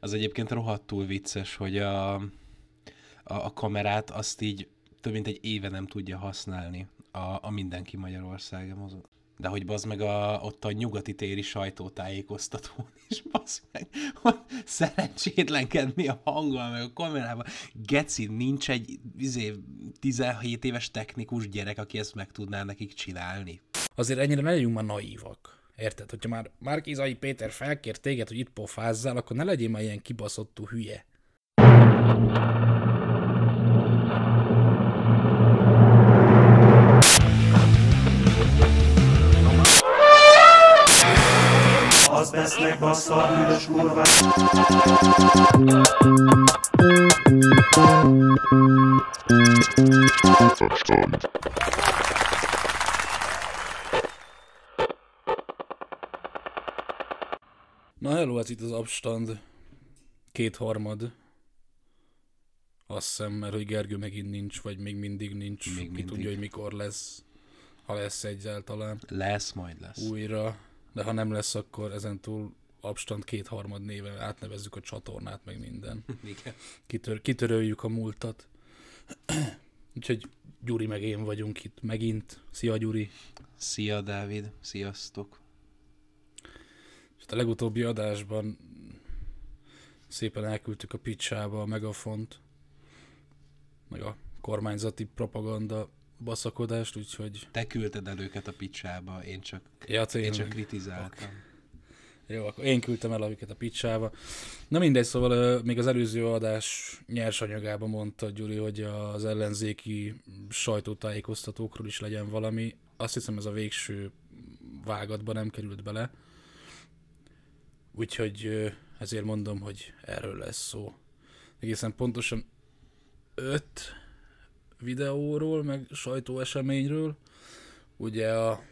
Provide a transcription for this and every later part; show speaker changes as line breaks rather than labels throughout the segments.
az egyébként rohadtul vicces, hogy a, a, a kamerát azt így több mint egy éve nem tudja használni a, a mindenki Magyarországon. De hogy bazd meg a, ott a nyugati téri sajtótájékoztatón is, bazd meg, hogy szerencsétlenkedni a hanggal, meg a kamerával. Geci, nincs egy izé, 17 éves technikus gyerek, aki ezt meg tudná nekik csinálni.
Azért ennyire ne legyünk már naívak. Érted? Hogyha már Márkizai Péter felkér téged, hogy itt pofázzál, akkor ne legyél már ilyen kibaszottú hülye. Az vesznek bassza a bűnös kurvát. Na hello, ez itt az abstand. Kétharmad. Azt hiszem, mert hogy Gergő megint nincs, vagy még mindig nincs. Még Ki mindig. tudja, hogy mikor lesz. Ha lesz egyáltalán.
Lesz, majd lesz.
Újra. De ha nem lesz, akkor ezentúl abstand kétharmad néven átnevezzük a csatornát, meg minden.
Igen.
Kitör, kitöröljük a múltat. Úgyhogy Gyuri meg én vagyunk itt megint. Szia Gyuri!
Szia Dávid! Sziasztok!
A legutóbbi adásban szépen elküldtük a picsába a megafont, meg a kormányzati propaganda baszakodást, úgyhogy...
Te küldted el őket a picsába, én csak,
ja,
én csak kritizáltam.
Jó, akkor én küldtem el őket a picsába. Na mindegy, szóval még az előző adás nyersanyagában mondta Gyuri, hogy az ellenzéki sajtótájékoztatókról is legyen valami. Azt hiszem ez a végső vágatba nem került bele. Úgyhogy ezért mondom, hogy erről lesz szó. Egészen pontosan öt videóról, meg sajtóeseményről. Ugye a,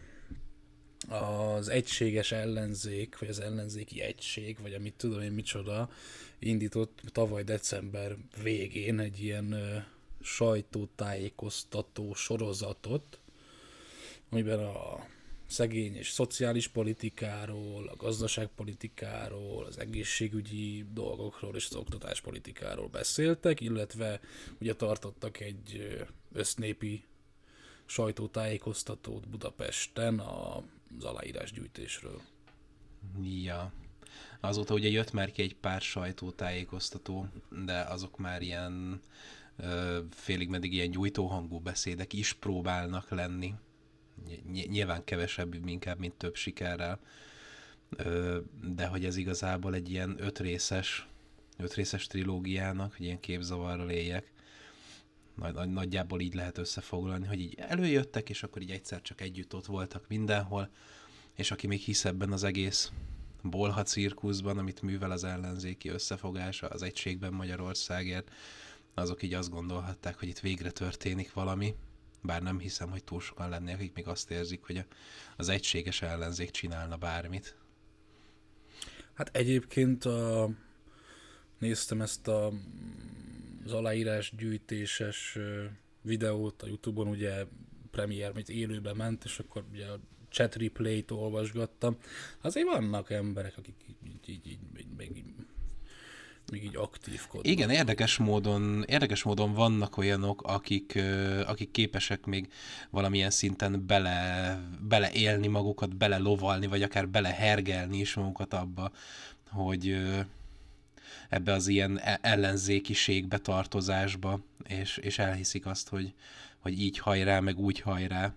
az egységes ellenzék, vagy az ellenzéki egység, vagy amit tudom én micsoda, indított tavaly december végén egy ilyen ö, sajtótájékoztató sorozatot, amiben a szegény és szociális politikáról, a gazdaságpolitikáról, az egészségügyi dolgokról és az oktatáspolitikáról beszéltek, illetve ugye tartottak egy össznépi sajtótájékoztatót Budapesten az aláírásgyűjtésről.
Ja. Azóta ugye jött már ki egy pár sajtótájékoztató, de azok már ilyen félig meddig ilyen gyújtóhangú beszédek is próbálnak lenni nyilván kevesebb inkább, mint több sikerrel, de hogy ez igazából egy ilyen ötrészes, ötrészes trilógiának, hogy ilyen képzavarral éljek, nagy, nagy, nagyjából így lehet összefoglalni, hogy így előjöttek, és akkor így egyszer csak együtt ott voltak mindenhol, és aki még hisz ebben az egész bolha cirkuszban, amit művel az ellenzéki összefogása az egységben Magyarországért, azok így azt gondolhatták, hogy itt végre történik valami, bár nem hiszem, hogy túl sokan lennének, akik még azt érzik, hogy az egységes ellenzék csinálna bármit.
Hát egyébként a, néztem ezt a, az aláírás gyűjtéses videót a Youtube-on, ugye premier, mint élőben ment, és akkor ugye a chat replay-t olvasgattam. Azért vannak emberek, akik így, így, így, így, így, így még így aktívkodnak.
Igen, érdekes módon, érdekes módon vannak olyanok, akik, akik képesek még valamilyen szinten bele, bele élni magukat, bele lovalni, vagy akár bele hergelni is magukat abba, hogy ebbe az ilyen e-, ellenzékiségbe tartozásba, és, és elhiszik azt, hogy, hogy így hajrá, meg úgy hajrá,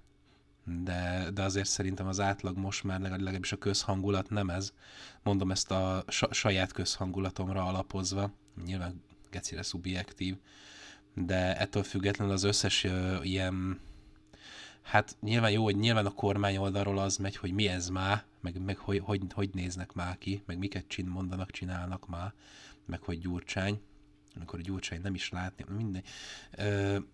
de, de azért szerintem az átlag most már legalábbis a közhangulat nem ez. Mondom ezt a saját közhangulatomra alapozva, nyilván gecire szubjektív, de ettől függetlenül az összes ilyen, hát nyilván jó, hogy nyilván a kormány oldalról az megy, hogy mi ez már, meg, meg hogy, hogy, hogy néznek már ki, meg miket csin mondanak, csinálnak már, meg hogy Gyurcsány, amikor a Gyurcsány nem is látni, minden.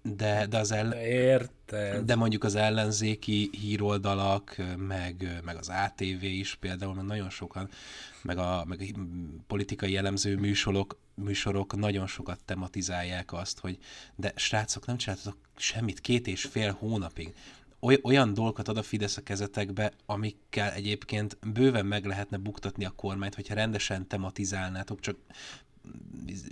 De, de az ellen...
Érted.
De mondjuk az ellenzéki híroldalak, meg, meg az ATV is például, mert nagyon sokan, meg a, meg a politikai jellemző műsorok, műsorok nagyon sokat tematizálják azt, hogy de srácok, nem csináltatok semmit két és fél hónapig oly, olyan dolgokat ad a Fidesz a kezetekbe, amikkel egyébként bőven meg lehetne buktatni a kormányt, hogyha rendesen tematizálnátok, csak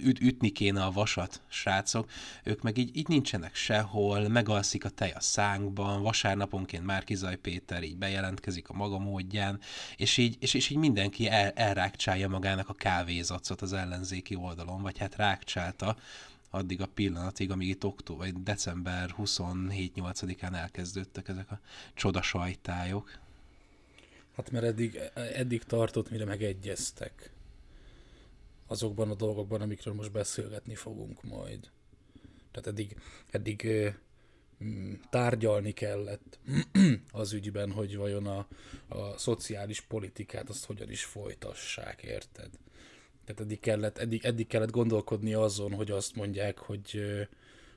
üt, ütni kéne a vasat, srácok, ők meg így, így nincsenek sehol, megalszik a tej a szánkban, vasárnaponként Márkizaj Péter így bejelentkezik a maga módján, és így, és, és így mindenki el, elrákcsálja magának a kávézacot az ellenzéki oldalon, vagy hát rákcsálta, addig a pillanatig, amíg itt október, vagy december 27-8-án elkezdődtek ezek a csoda sajtályok.
Hát mert eddig, eddig tartott, mire megegyeztek azokban a dolgokban, amikről most beszélgetni fogunk majd. Tehát eddig, eddig mm, tárgyalni kellett az ügyben, hogy vajon a, a szociális politikát azt hogyan is folytassák, érted? Tehát eddig kellett, eddig, eddig kellett gondolkodni azon, hogy azt mondják, hogy,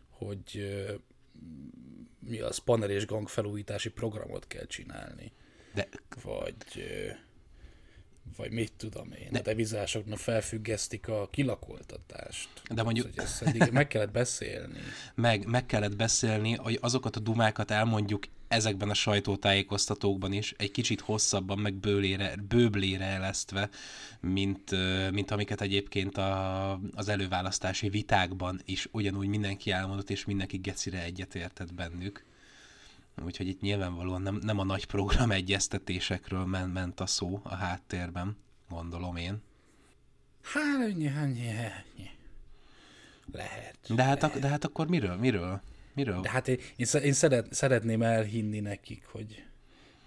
hogy mi az, panel és gang felújítási programot kell csinálni. De... Vagy vagy mit tudom én, de... a devizásoknak felfüggesztik a kilakoltatást. De mondjuk... Szóval ezt eddig meg kellett beszélni.
Meg, meg kellett beszélni, hogy azokat a dumákat elmondjuk ezekben a sajtótájékoztatókban is, egy kicsit hosszabban, meg bőlére, bőblére elesztve, mint, mint amiket egyébként a, az előválasztási vitákban is ugyanúgy mindenki elmondott, és mindenki gecire egyetértett bennük. Úgyhogy itt nyilvánvalóan nem, nem a nagy program egyeztetésekről ment, ment a szó a háttérben, gondolom én.
Hát. Lehet.
De hát, lehet. de hát akkor miről? Miről? Miről?
De hát én, én szeret, szeretném elhinni nekik, hogy,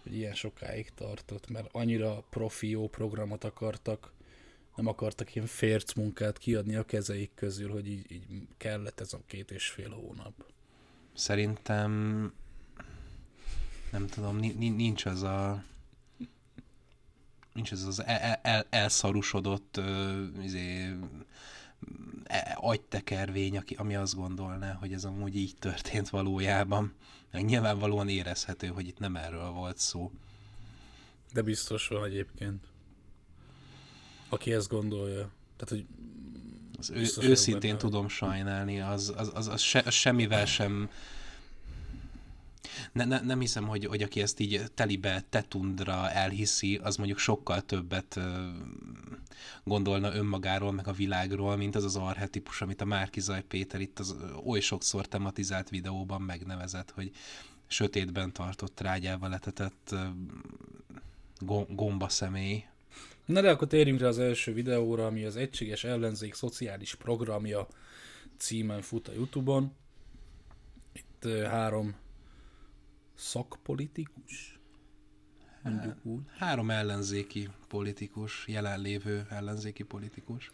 hogy ilyen sokáig tartott, mert annyira profi jó programot akartak, nem akartak ilyen férc munkát kiadni a kezeik közül, hogy így, így kellett ez a két és fél hónap.
Szerintem nem tudom, nincs az a nincs ez az el, el, elszarusodott uh, izé, e, agytekervény, aki, ami azt gondolná, hogy ez amúgy így történt valójában. Meg nyilvánvalóan érezhető, hogy itt nem erről volt szó.
De biztos van egyébként. Aki ezt gondolja. Tehát, hogy
az ő, őszintén benne, tudom sajnálni, az, az, az, az, se, az semmivel sem ne, ne, nem hiszem, hogy, hogy aki ezt így telibe tetundra elhiszi, az mondjuk sokkal többet gondolna önmagáról, meg a világról, mint az az arhetipus, amit a Márkizaj Péter itt az oly sokszor tematizált videóban megnevezett, hogy sötétben tartott trágyával letetett gomba személy.
Na de akkor térjünk rá az első videóra, ami az Egységes Ellenzék Szociális Programja címen fut a Youtube-on. Itt három szakpolitikus?
Mondjuk úgy. Három ellenzéki politikus, jelenlévő ellenzéki politikus.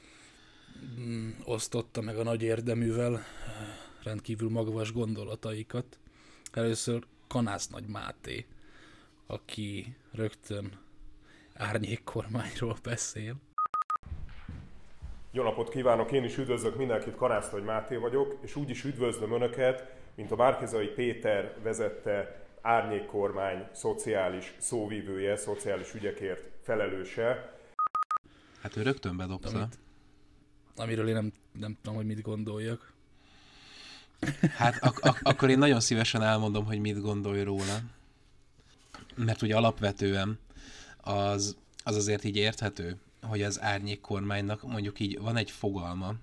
Mm, osztotta meg a nagy érdeművel rendkívül magvas gondolataikat. Először Kanász Nagy Máté, aki rögtön árnyékkormányról beszél.
Jó napot kívánok, én is üdvözlök mindenkit, Karász Nagy Máté vagyok, és úgy is üdvözlöm Önöket, mint a Márkezai Péter vezette árnyékkormány szociális szóvívője, szociális ügyekért felelőse.
Hát ő rögtön bedobta. Amit,
amiről én nem, nem tudom, hogy mit gondoljak.
Hát ak- ak- akkor én nagyon szívesen elmondom, hogy mit gondolj róla. Mert ugye alapvetően az, az azért így érthető, hogy az árnyék kormánynak mondjuk így van egy fogalma,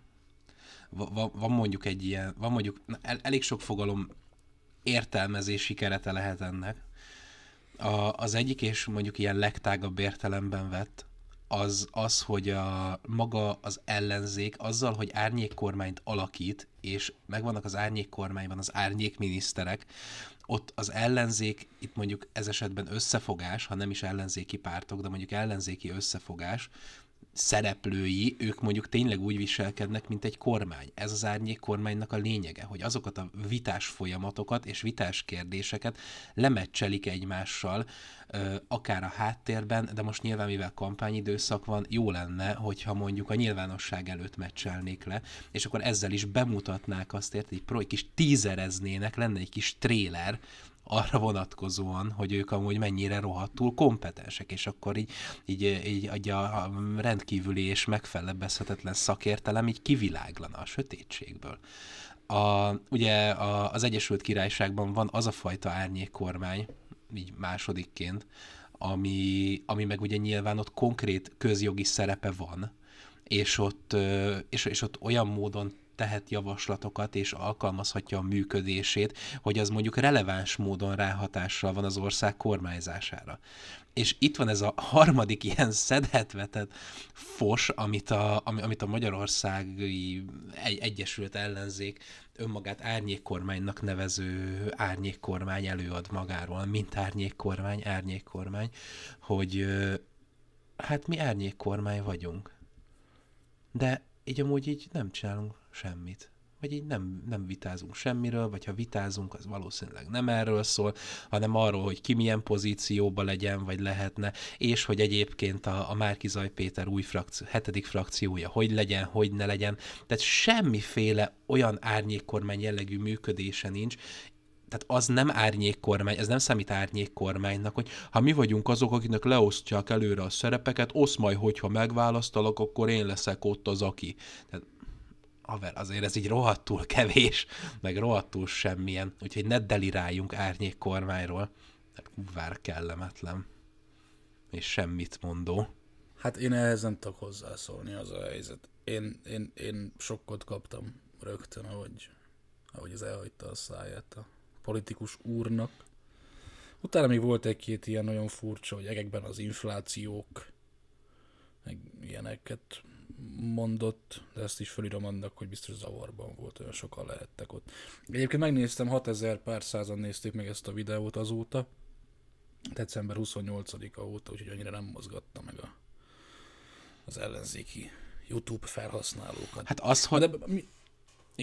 van, van mondjuk egy ilyen, van mondjuk, el, elég sok fogalom értelmezési kerete lehet ennek. A, az egyik és mondjuk ilyen legtágabb értelemben vett, az az, hogy a maga az ellenzék azzal, hogy árnyékkormányt alakít, és megvannak az árnyékkormányban az árnyékminiszterek, ott az ellenzék, itt mondjuk ez esetben összefogás, ha nem is ellenzéki pártok, de mondjuk ellenzéki összefogás, szereplői, ők mondjuk tényleg úgy viselkednek, mint egy kormány. Ez az árnyék kormánynak a lényege, hogy azokat a vitás folyamatokat és vitás kérdéseket lemecselik egymással, akár a háttérben, de most nyilván mivel kampányidőszak van, jó lenne, hogyha mondjuk a nyilvánosság előtt meccselnék le, és akkor ezzel is bemutatnák azt, ért, egy, pro, egy kis tízereznének, lenne egy kis tréler, arra vonatkozóan, hogy ők amúgy mennyire rohadtul kompetensek, és akkor így, így, így, így a, rendkívüli és megfelebbezhetetlen szakértelem így kiviláglana a sötétségből. A, ugye a, az Egyesült Királyságban van az a fajta árnyékkormány, így másodikként, ami, ami meg ugye nyilván ott konkrét közjogi szerepe van, és ott, és, és ott olyan módon tehet javaslatokat és alkalmazhatja a működését, hogy az mondjuk releváns módon ráhatással van az ország kormányzására. És itt van ez a harmadik ilyen szedhetvetett fos, amit a, amit a Magyarországi egy, Egyesült Ellenzék önmagát árnyékkormánynak nevező árnyékkormány előad magáról, mint árnyékkormány, árnyékkormány, hogy hát mi árnyékkormány vagyunk. De így amúgy így nem csinálunk semmit. Vagy így nem, nem vitázunk semmiről, vagy ha vitázunk, az valószínűleg nem erről szól, hanem arról, hogy ki milyen pozícióba legyen, vagy lehetne, és hogy egyébként a, a Márki Zaj Péter új frakció, hetedik frakciója hogy legyen, hogy ne legyen. Tehát semmiféle olyan árnyékkormány jellegű működése nincs, tehát az nem árnyékkormány, ez nem számít árnyékkormánynak, hogy ha mi vagyunk azok, akiknek leosztják előre a szerepeket, osz majd, hogyha megválasztalak, akkor én leszek ott az, aki. Tehát haver, azért ez így rohadtul kevés, meg rohadtul semmilyen, úgyhogy ne deliráljunk árnyék kormányról, mert vár kellemetlen, és semmit mondó.
Hát én ehhez nem tudok hozzászólni, az a helyzet. Én, én, én sokkot kaptam rögtön, ahogy, ahogy az elhagyta a száját a politikus úrnak. Utána még volt egy-két ilyen nagyon furcsa, hogy egekben az inflációk, meg ilyeneket mondott, de ezt is felírom annak, hogy biztos zavarban volt, olyan sokan lehettek ott. Egyébként megnéztem, 6000 pár százan nézték meg ezt a videót azóta, december 28-a óta, úgyhogy annyira nem mozgatta meg a, az ellenzéki YouTube felhasználókat.
Hát az, hogy...
De mi,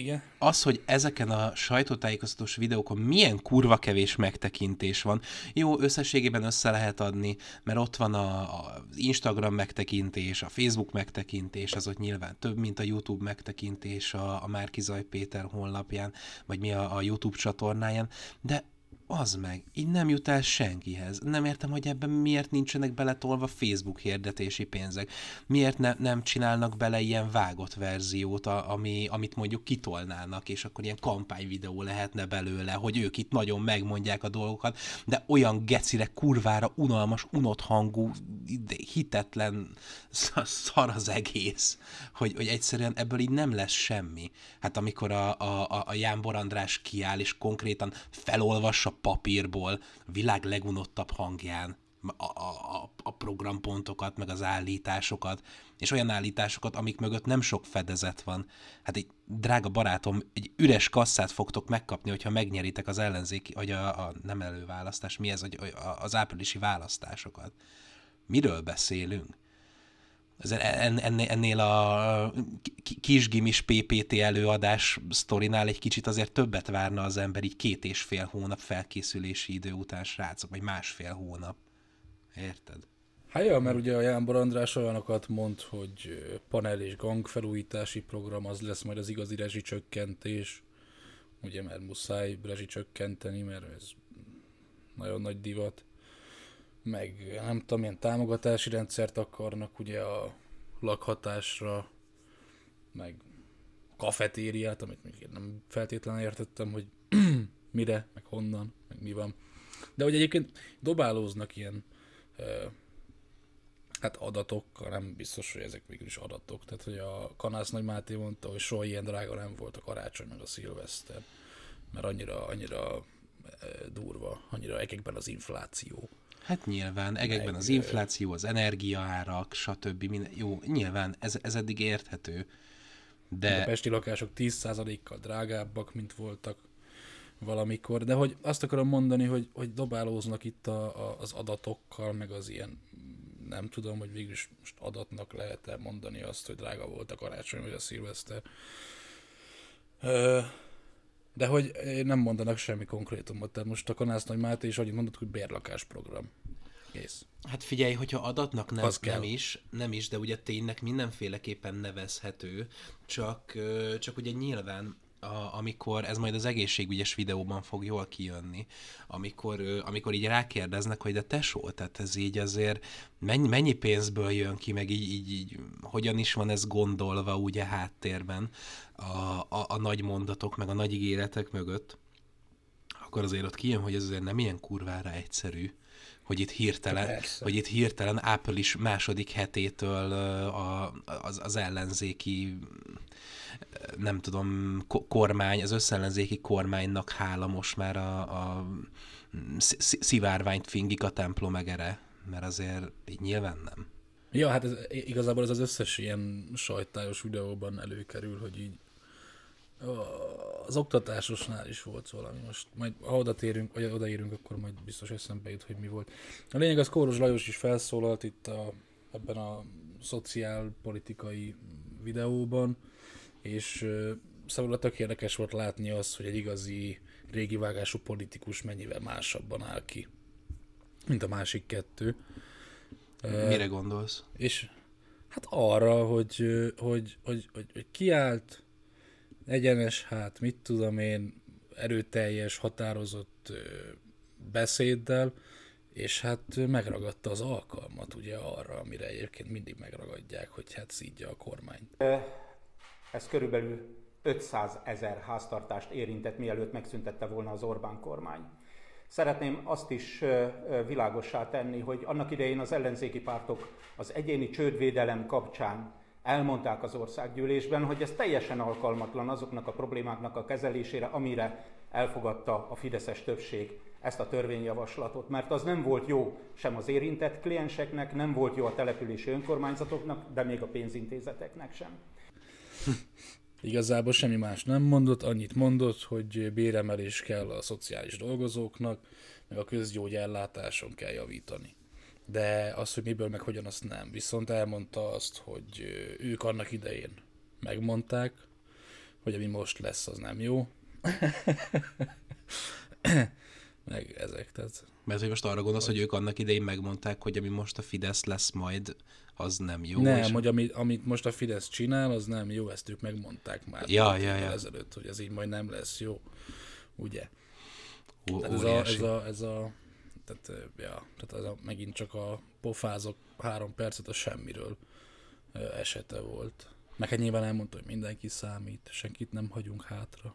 igen.
Az, hogy ezeken a sajtótájékoztatós videókon milyen kurva kevés megtekintés van, jó, összességében össze lehet adni, mert ott van a, Instagram megtekintés, a Facebook megtekintés, az ott nyilván több, mint a YouTube megtekintés a, a Márki Zaj Péter honlapján, vagy mi a, a YouTube csatornáján, de az meg, így nem jut el senkihez. Nem értem, hogy ebben miért nincsenek beletolva Facebook hirdetési pénzek. Miért ne, nem csinálnak bele ilyen vágott verziót, a, ami, amit mondjuk kitolnának, és akkor ilyen kampányvideó lehetne belőle, hogy ők itt nagyon megmondják a dolgokat, de olyan gecire, kurvára, unalmas, unott hangú, hitetlen szar az egész, hogy, hogy egyszerűen ebből így nem lesz semmi. Hát amikor a, a, a Jánbor András kiáll, és konkrétan felolvassa papírból világ legunottabb hangján a, a, a programpontokat, meg az állításokat, és olyan állításokat, amik mögött nem sok fedezet van. Hát egy drága barátom, egy üres kasszát fogtok megkapni, hogyha megnyeritek az ellenzéki, vagy a, a nem előválasztás, mi ez, hogy az áprilisi választásokat. Miről beszélünk? Ennél a kisgimis PPT előadás sztorinál egy kicsit azért többet várna az ember így két és fél hónap felkészülési idő után, srácok, vagy másfél hónap. Érted?
Hát ja, mert ugye a Jánbor András olyanokat mond, hogy panel és gang felújítási program, az lesz majd az igazi rezsicsökkentés. Ugye, mert muszáj rezsicsökkenteni, mert ez nagyon nagy divat meg nem tudom, milyen támogatási rendszert akarnak ugye a lakhatásra, meg kafetériát, amit még én nem feltétlenül értettem, hogy mire, meg honnan, meg mi van. De hogy egyébként dobálóznak ilyen hát adatokkal, nem biztos, hogy ezek végül is adatok. Tehát, hogy a Kanász Nagy Máté mondta, hogy soha ilyen drága nem volt a karácsony meg a szilveszter, mert annyira, annyira durva, annyira ekekben az infláció.
Hát nyilván, egekben az infláció, az energiaárak, stb. Minden, jó, nyilván ez, ez eddig érthető. De...
A pesti lakások 10%-kal drágábbak, mint voltak valamikor, de hogy azt akarom mondani, hogy, hogy dobálóznak itt a, a, az adatokkal, meg az ilyen, nem tudom, hogy végül is most adatnak lehet-e mondani azt, hogy drága volt a karácsony vagy a szilveszter. De hogy nem mondanak semmi konkrétumot. Tehát most a Kanász Nagy Máté is annyit mondott, hogy bérlakásprogram. Kész.
Hát figyelj, hogyha adatnak nem, nem is, nem is, de ugye ténynek mindenféleképpen nevezhető, csak, csak ugye nyilván a, amikor, ez majd az egészségügyes videóban fog jól kijönni, amikor, amikor így rákérdeznek, hogy de tesó, tehát ez így azért mennyi, mennyi pénzből jön ki, meg így, így, így hogyan is van ez gondolva ugye háttérben a, a, a nagy mondatok, meg a nagy ígéretek mögött, akkor azért ott kijön, hogy ez azért nem ilyen kurvára egyszerű, hogy itt hirtelen, Persze. hogy itt hirtelen április második hetétől a, az, az ellenzéki nem tudom, kormány, az összellenzéki kormánynak hála most már a, a szivárványt fingik a templom egere, mert azért így nyilván nem.
Ja, hát ez, igazából ez az összes ilyen sajtályos videóban előkerül, hogy így az oktatásosnál is volt valami. Most majd, ha oda térünk, vagy odaérünk, akkor majd biztos eszembe jut, hogy mi volt. A lényeg az Kóros Lajos is felszólalt itt a, ebben a szociálpolitikai videóban, és szóval tök érdekes volt látni azt, hogy egy igazi régi vágású politikus mennyivel másabban áll ki, mint a másik kettő.
Mire gondolsz?
És hát arra, hogy, hogy, hogy, hogy, hogy kiállt, egyenes, hát mit tudom én, erőteljes, határozott beszéddel, és hát megragadta az alkalmat ugye arra, amire egyébként mindig megragadják, hogy hát szídja a kormányt.
Ez körülbelül 500 ezer háztartást érintett, mielőtt megszüntette volna az Orbán kormány. Szeretném azt is világossá tenni, hogy annak idején az ellenzéki pártok az egyéni csődvédelem kapcsán elmondták az országgyűlésben, hogy ez teljesen alkalmatlan azoknak a problémáknak a kezelésére, amire elfogadta a Fideszes többség ezt a törvényjavaslatot, mert az nem volt jó sem az érintett klienseknek, nem volt jó a települési önkormányzatoknak, de még a pénzintézeteknek sem.
Igazából semmi más nem mondott, annyit mondott, hogy béremelés kell a szociális dolgozóknak, meg a közgyógyellátáson kell javítani. De az, hogy miből meg hogyan, azt nem. Viszont elmondta azt, hogy ők annak idején megmondták, hogy ami most lesz, az nem jó. meg ezek, tehát...
Mert hogy most arra gondolsz, hogy ők annak idején megmondták, hogy ami most a Fidesz lesz majd, az nem jó.
Nem, és... hogy amit, amit most a Fidesz csinál, az nem jó, ezt ők megmondták már.
Ja, ja, ja.
Ezelőtt, hogy ez így majd nem lesz jó. Ugye? Ó, ez, a, ez, a, ez a, tehát, ja, tehát ez a, megint csak a pofázok három percet a semmiről esete volt. Meg hát nyilván elmondta, hogy mindenki számít, senkit nem hagyunk hátra.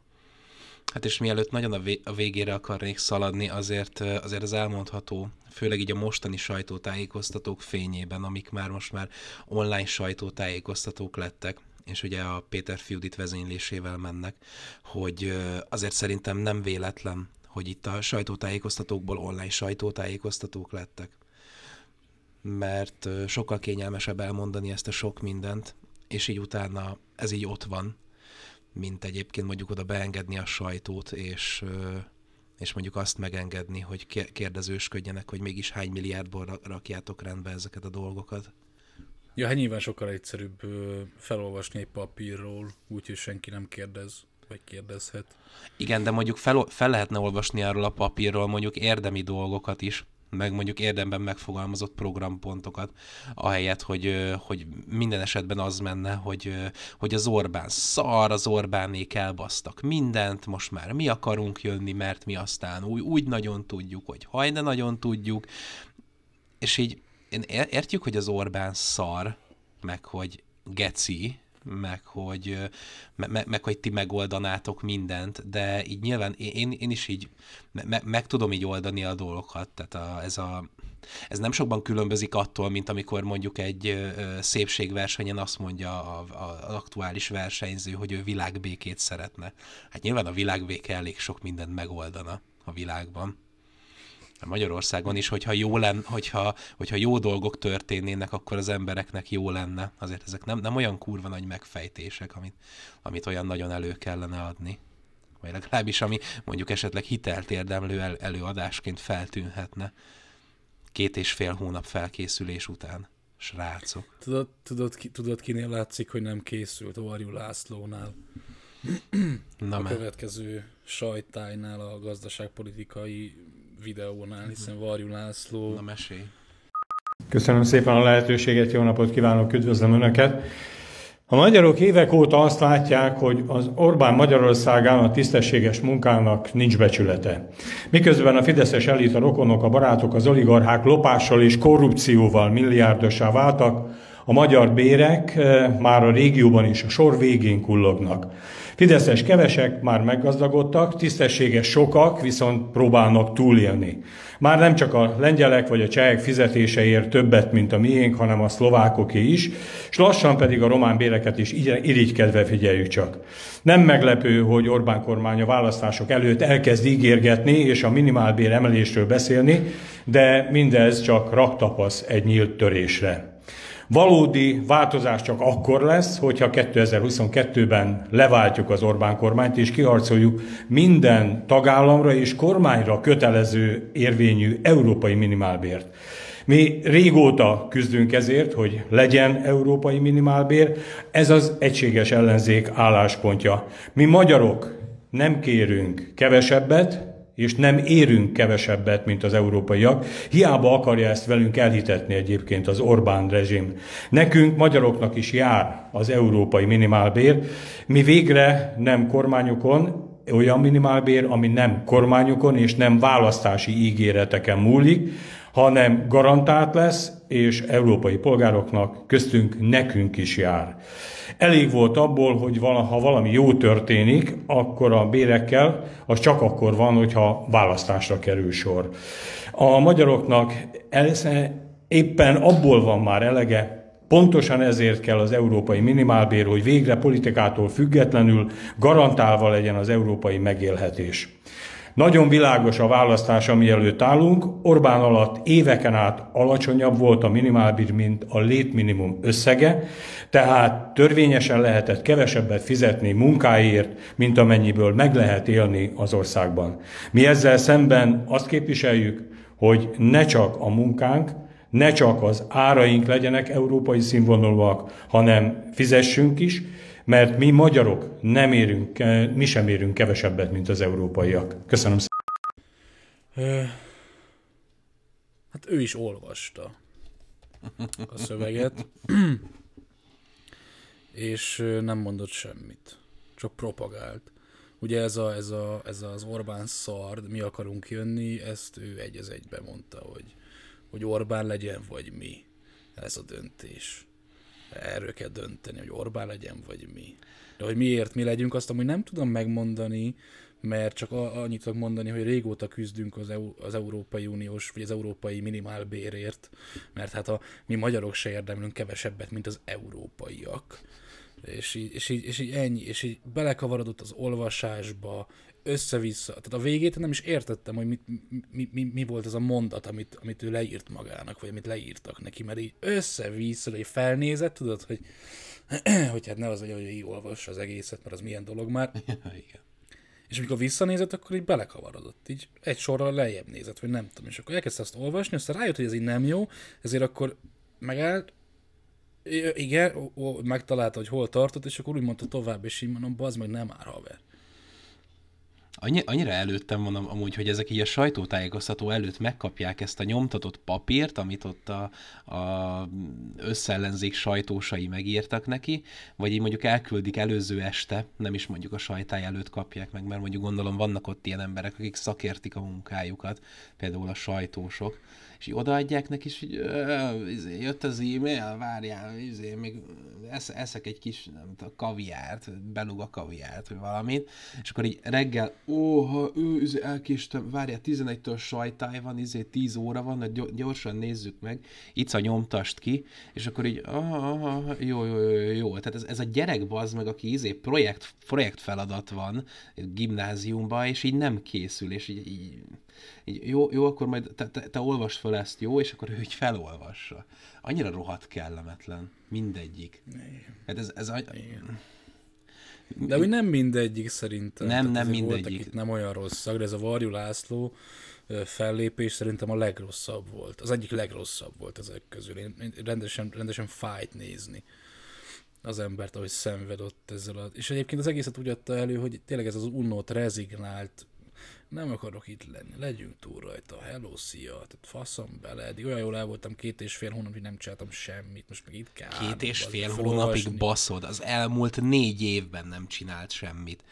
Hát és mielőtt nagyon a végére akarnék szaladni, azért, azért az elmondható, főleg így a mostani sajtótájékoztatók fényében, amik már most már online sajtótájékoztatók lettek, és ugye a Péter Fiudit vezénylésével mennek, hogy azért szerintem nem véletlen, hogy itt a sajtótájékoztatókból online sajtótájékoztatók lettek. Mert sokkal kényelmesebb elmondani ezt a sok mindent, és így utána ez így ott van, mint egyébként mondjuk oda beengedni a sajtót, és, és mondjuk azt megengedni, hogy kérdezősködjenek, hogy mégis hány milliárdból rakjátok rendbe ezeket a dolgokat.
Ja, hát nyilván sokkal egyszerűbb felolvasni egy papírról, úgyhogy senki nem kérdez, vagy kérdezhet.
Igen, de mondjuk fel, fel lehetne olvasni arról a papírról mondjuk érdemi dolgokat is, meg mondjuk érdemben megfogalmazott programpontokat, ahelyett, hogy, hogy minden esetben az menne, hogy, hogy az Orbán szar, az Orbánék elbasztak mindent, most már mi akarunk jönni, mert mi aztán úgy, úgy nagyon tudjuk, hogy hajna nagyon tudjuk, és így értjük, hogy az Orbán szar, meg hogy geci, meg hogy, me, meg hogy ti megoldanátok mindent, de így nyilván én, én is így me, meg tudom így oldani a dolgokat, tehát a, ez a ez nem sokban különbözik attól, mint amikor mondjuk egy szépségversenyen azt mondja a, az aktuális versenyző, hogy ő világbékét szeretne. Hát nyilván a világbéke elég sok mindent megoldana a világban. Magyarországon is, hogyha jó, len, hogyha, hogyha jó dolgok történnének, akkor az embereknek jó lenne. Azért ezek nem, nem olyan kurva nagy megfejtések, amit, amit olyan nagyon elő kellene adni. Vagy legalábbis, ami mondjuk esetleg hitelt érdemlő el, előadásként feltűnhetne két és fél hónap felkészülés után. Srácok.
Tudod, tudod, ki, tudod kinél látszik, hogy nem készült? Varjú Lászlónál. Na a következő sajtájnál a gazdaságpolitikai videónál, hiszen Varjú László...
Na mesélj.
Köszönöm szépen a lehetőséget, jó napot kívánok, üdvözlöm Önöket. A magyarok évek óta azt látják, hogy az Orbán Magyarországán a tisztességes munkának nincs becsülete. Miközben a fideszes elit, a rokonok, a barátok, az oligarchák lopással és korrupcióval milliárdossá váltak, a magyar bérek eh, már a régióban is a sor végén kullognak. Fideszes kevesek már meggazdagodtak, tisztességes sokak viszont próbálnak túlélni. Már nem csak a lengyelek vagy a csehek fizetéseért többet, mint a miénk, hanem a szlovákoké is, és lassan pedig a román béreket is irigykedve figyeljük csak. Nem meglepő, hogy Orbán kormány a választások előtt elkezd ígérgetni és a minimálbér emelésről beszélni, de mindez csak raktapasz egy nyílt törésre. Valódi változás csak akkor lesz, hogyha 2022-ben leváltjuk az Orbán kormányt, és kiharcoljuk minden tagállamra és kormányra kötelező érvényű európai minimálbért. Mi régóta küzdünk ezért, hogy legyen európai minimálbér, ez az egységes ellenzék álláspontja. Mi magyarok nem kérünk kevesebbet, és nem érünk kevesebbet, mint az európaiak. Hiába akarja ezt velünk elhitetni egyébként az Orbán rezsim. Nekünk, magyaroknak is jár az európai minimálbér. Mi végre nem kormányokon, olyan minimálbér, ami nem kormányokon és nem választási ígéreteken múlik, hanem garantált lesz, és európai polgároknak, köztünk nekünk is jár. Elég volt abból, hogy ha valami jó történik, akkor a bérekkel, az csak akkor van, hogyha választásra kerül sor. A magyaroknak éppen abból van már elege, Pontosan ezért kell az európai minimálbér, hogy végre politikától függetlenül garantálva legyen az európai megélhetés. Nagyon világos a választás, ami előtt állunk. Orbán alatt éveken át alacsonyabb volt a minimálbír, mint a létminimum összege, tehát törvényesen lehetett kevesebbet fizetni munkáért, mint amennyiből meg lehet élni az országban. Mi ezzel szemben azt képviseljük, hogy ne csak a munkánk, ne csak az áraink legyenek európai színvonalúak, hanem fizessünk is, mert mi magyarok nem érünk, mi sem érünk kevesebbet, mint az európaiak. Köszönöm szépen.
Hát ő is olvasta a szöveget, és nem mondott semmit, csak propagált. Ugye ez, a, ez, a, ez az Orbán szard, mi akarunk jönni, ezt ő egy az egybe mondta, hogy, hogy Orbán legyen, vagy mi. Ez a döntés erről kell dönteni, hogy Orbán legyen, vagy mi. De hogy miért mi legyünk, azt amúgy nem tudom megmondani, mert csak annyit tudok mondani, hogy régóta küzdünk az, EU, az Európai Uniós, vagy az Európai Minimálbérért, mert hát a, mi magyarok se érdemlünk kevesebbet, mint az európaiak. És így, és, így, és így ennyi, és így belekavarodott az olvasásba, össze-vissza. Tehát a végét nem is értettem, hogy mit, mi, mi, mi volt ez a mondat, amit, amit ő leírt magának, vagy amit leírtak neki, mert így össze-vissza, hogy felnézett, tudod, hogy, hogy hát ne az, hogy így olvassa az egészet, mert az milyen dolog már. Igen. És amikor visszanézett, akkor így belekavarodott. Így egy sorral lejjebb nézett, vagy nem tudom. És akkor elkezdte azt olvasni, aztán rájött, hogy ez így nem jó, ezért akkor megállt, igen, megtalálta, hogy hol tartott, és akkor úgy mondta tovább, és így mondom, bazd meg, nem már haver
annyi, annyira előttem mondom amúgy, hogy ezek így a sajtótájékoztató előtt megkapják ezt a nyomtatott papírt, amit ott a, a összellenzék sajtósai megírtak neki, vagy így mondjuk elküldik előző este, nem is mondjuk a sajtáj előtt kapják meg, mert mondjuk gondolom vannak ott ilyen emberek, akik szakértik a munkájukat, például a sajtósok, és odaadják neki, és így, izé, jött az e-mail, várjál, izé, még esz, eszek egy kis, nem tudom, kaviárt, belug a kaviárt, vagy valamit, és akkor így reggel, ó, ha ő, izé, elkéstem, várjál, 11-től sajtáj van, izé, 10 óra van, gyorsan nézzük meg, itt a nyomtast ki, és akkor így, aha, aha, jó, jó, jó, jó, tehát ez, ez a gyerek az meg, aki izé projekt, projekt feladat van gimnáziumban, és így nem készül, és így, így így, jó, jó, akkor majd te, te, te olvasd fel ezt, jó, és akkor ő így felolvassa. Annyira rohadt kellemetlen. Mindegyik. Hát ez, ez
Igen. De úgy nem mindegyik szerintem.
Nem, nem mindegyik.
Voltak nem olyan rosszak, de ez a Varjú László fellépés szerintem a legrosszabb volt. Az egyik legrosszabb volt ezek közül. Én rendesen, rendesen fájt nézni az embert, ahogy szenvedott ezzel a... És egyébként az egészet úgy adta elő, hogy tényleg ez az unnót rezignált nem akarok itt lenni, legyünk túl rajta, hello, szia, tehát faszom bele, eddig olyan jól el voltam két és fél hónapig nem csináltam semmit, most meg itt kell.
Két és fél hónapig baszod, az elmúlt négy évben nem csinált semmit.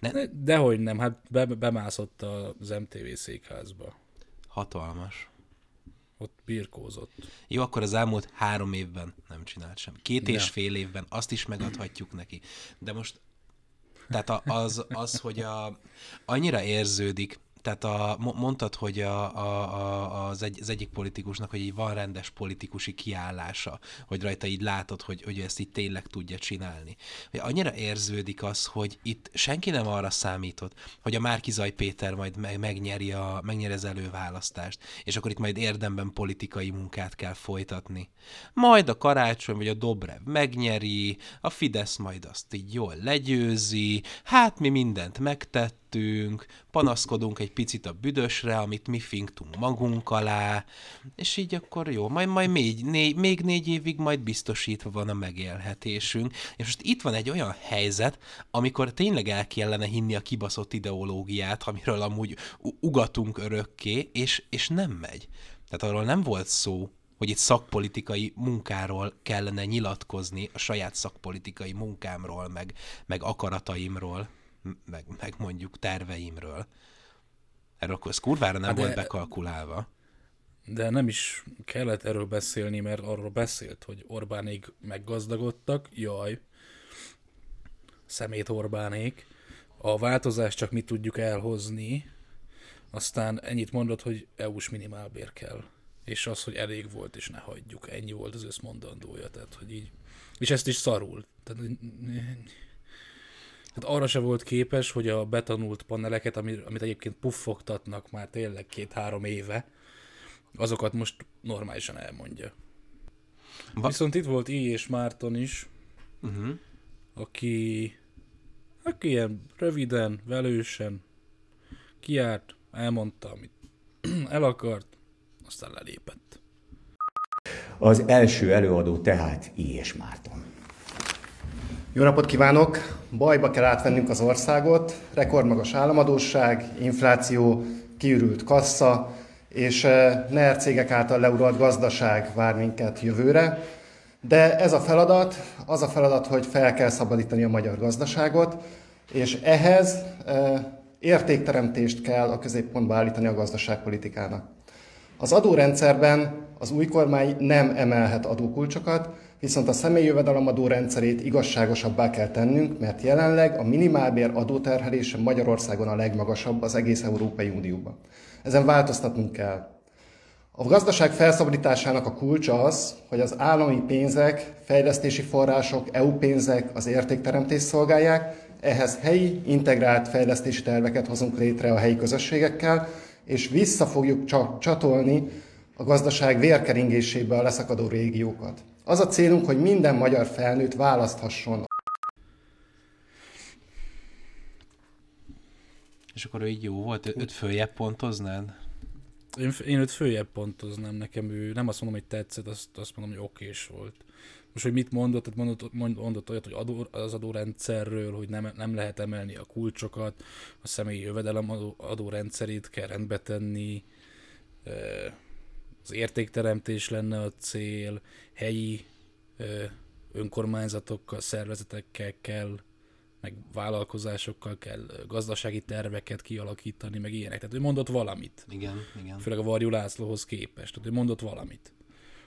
Ne,
De- Dehogy nem, hát be, bemászott az MTV székházba.
hatalmas.
Ott birkózott.
Jó, akkor az elmúlt három évben nem csinált sem. Két és fél évben azt is megadhatjuk neki. De most, tehát az, az, hogy a, annyira érződik, tehát a, mo- mondtad, hogy a, a, a, az, egy, az egyik politikusnak, hogy így van rendes politikusi kiállása, hogy rajta így látod, hogy, hogy ezt így tényleg tudja csinálni. Hogy annyira érződik az, hogy itt senki nem arra számított, hogy a Márkizaj Péter majd meg, megnyeri, a, megnyeri az előválasztást, és akkor itt majd érdemben politikai munkát kell folytatni. Majd a Karácsony vagy a Dobrev megnyeri, a Fidesz majd azt így jól legyőzi, hát mi mindent megtettünk, panaszkodunk egy picit a büdösre, amit mi finktunk magunk alá, és így akkor jó, majd, majd még, négy, még négy évig majd biztosítva van a megélhetésünk. És most itt van egy olyan helyzet, amikor tényleg el kellene hinni a kibaszott ideológiát, amiről amúgy ugatunk örökké, és, és nem megy. Tehát arról nem volt szó, hogy itt szakpolitikai munkáról kellene nyilatkozni, a saját szakpolitikai munkámról, meg, meg akarataimról, meg, meg mondjuk terveimről. Erről akkor ez kurvára nem
Hát de-
volt bekalkulálva.
De nem is kellett erről beszélni, mert arról beszélt, hogy Orbánék meggazdagodtak, jaj, szemét Orbánék, a változást csak mi tudjuk elhozni, aztán ennyit mondott, hogy EU-s minimálbér kell. És az, hogy elég volt, és ne hagyjuk. Ennyi volt az összmondandója, tehát, hogy így. És ezt is szarul. Tehát, tehát arra se volt képes, hogy a betanult paneleket, ami- amit egyébként puffogtatnak már tényleg két-három éve, azokat most normálisan elmondja.
Va-
Viszont itt volt I. és Márton is,
Uh-huh.
aki, aki ilyen röviden, velősen kiárt, elmondta, amit el akart, aztán lelépett.
Az első előadó tehát I. és Márton.
Jó napot kívánok! Bajba kell átvennünk az országot, rekordmagas államadóság, infláció, kiürült kassa, és eh, NER cégek által leuralt gazdaság vár minket jövőre. De ez a feladat, az a feladat, hogy fel kell szabadítani a magyar gazdaságot, és ehhez eh, értékteremtést kell a középpontba állítani a gazdaságpolitikának. Az adórendszerben az új kormány nem emelhet adókulcsokat, viszont a személyi jövedelemadó rendszerét igazságosabbá kell tennünk, mert jelenleg a minimálbér adóterhelése Magyarországon a legmagasabb az egész Európai Unióban. Ezen változtatnunk kell. A gazdaság felszabadításának a kulcsa az, hogy az állami pénzek, fejlesztési források, EU pénzek az értékteremtést szolgálják, ehhez helyi, integrált fejlesztési terveket hozunk létre a helyi közösségekkel, és vissza fogjuk csatolni a gazdaság vérkeringésébe a leszakadó régiókat. Az a célunk, hogy minden magyar felnőtt választhasson
És akkor ő így jó volt? Őt följebb pontoznád?
Én, én őt följebb pontoznám, nekem ő nem azt mondom, hogy tetszett, azt, azt mondom, hogy okés volt. Most, hogy mit mondott, tehát mondott, mond- mondott olyat, hogy adó, az adórendszerről, hogy nem, nem lehet emelni a kulcsokat, a személyi jövedelem adó, adórendszerét kell rendbe tenni, az értékteremtés lenne a cél, helyi önkormányzatokkal, szervezetekkel kell, meg vállalkozásokkal kell gazdasági terveket kialakítani, meg ilyenek. Tehát ő mondott valamit
Igen, igen.
főleg a Varjú Lászlóhoz képest. Tehát ő mondott valamit.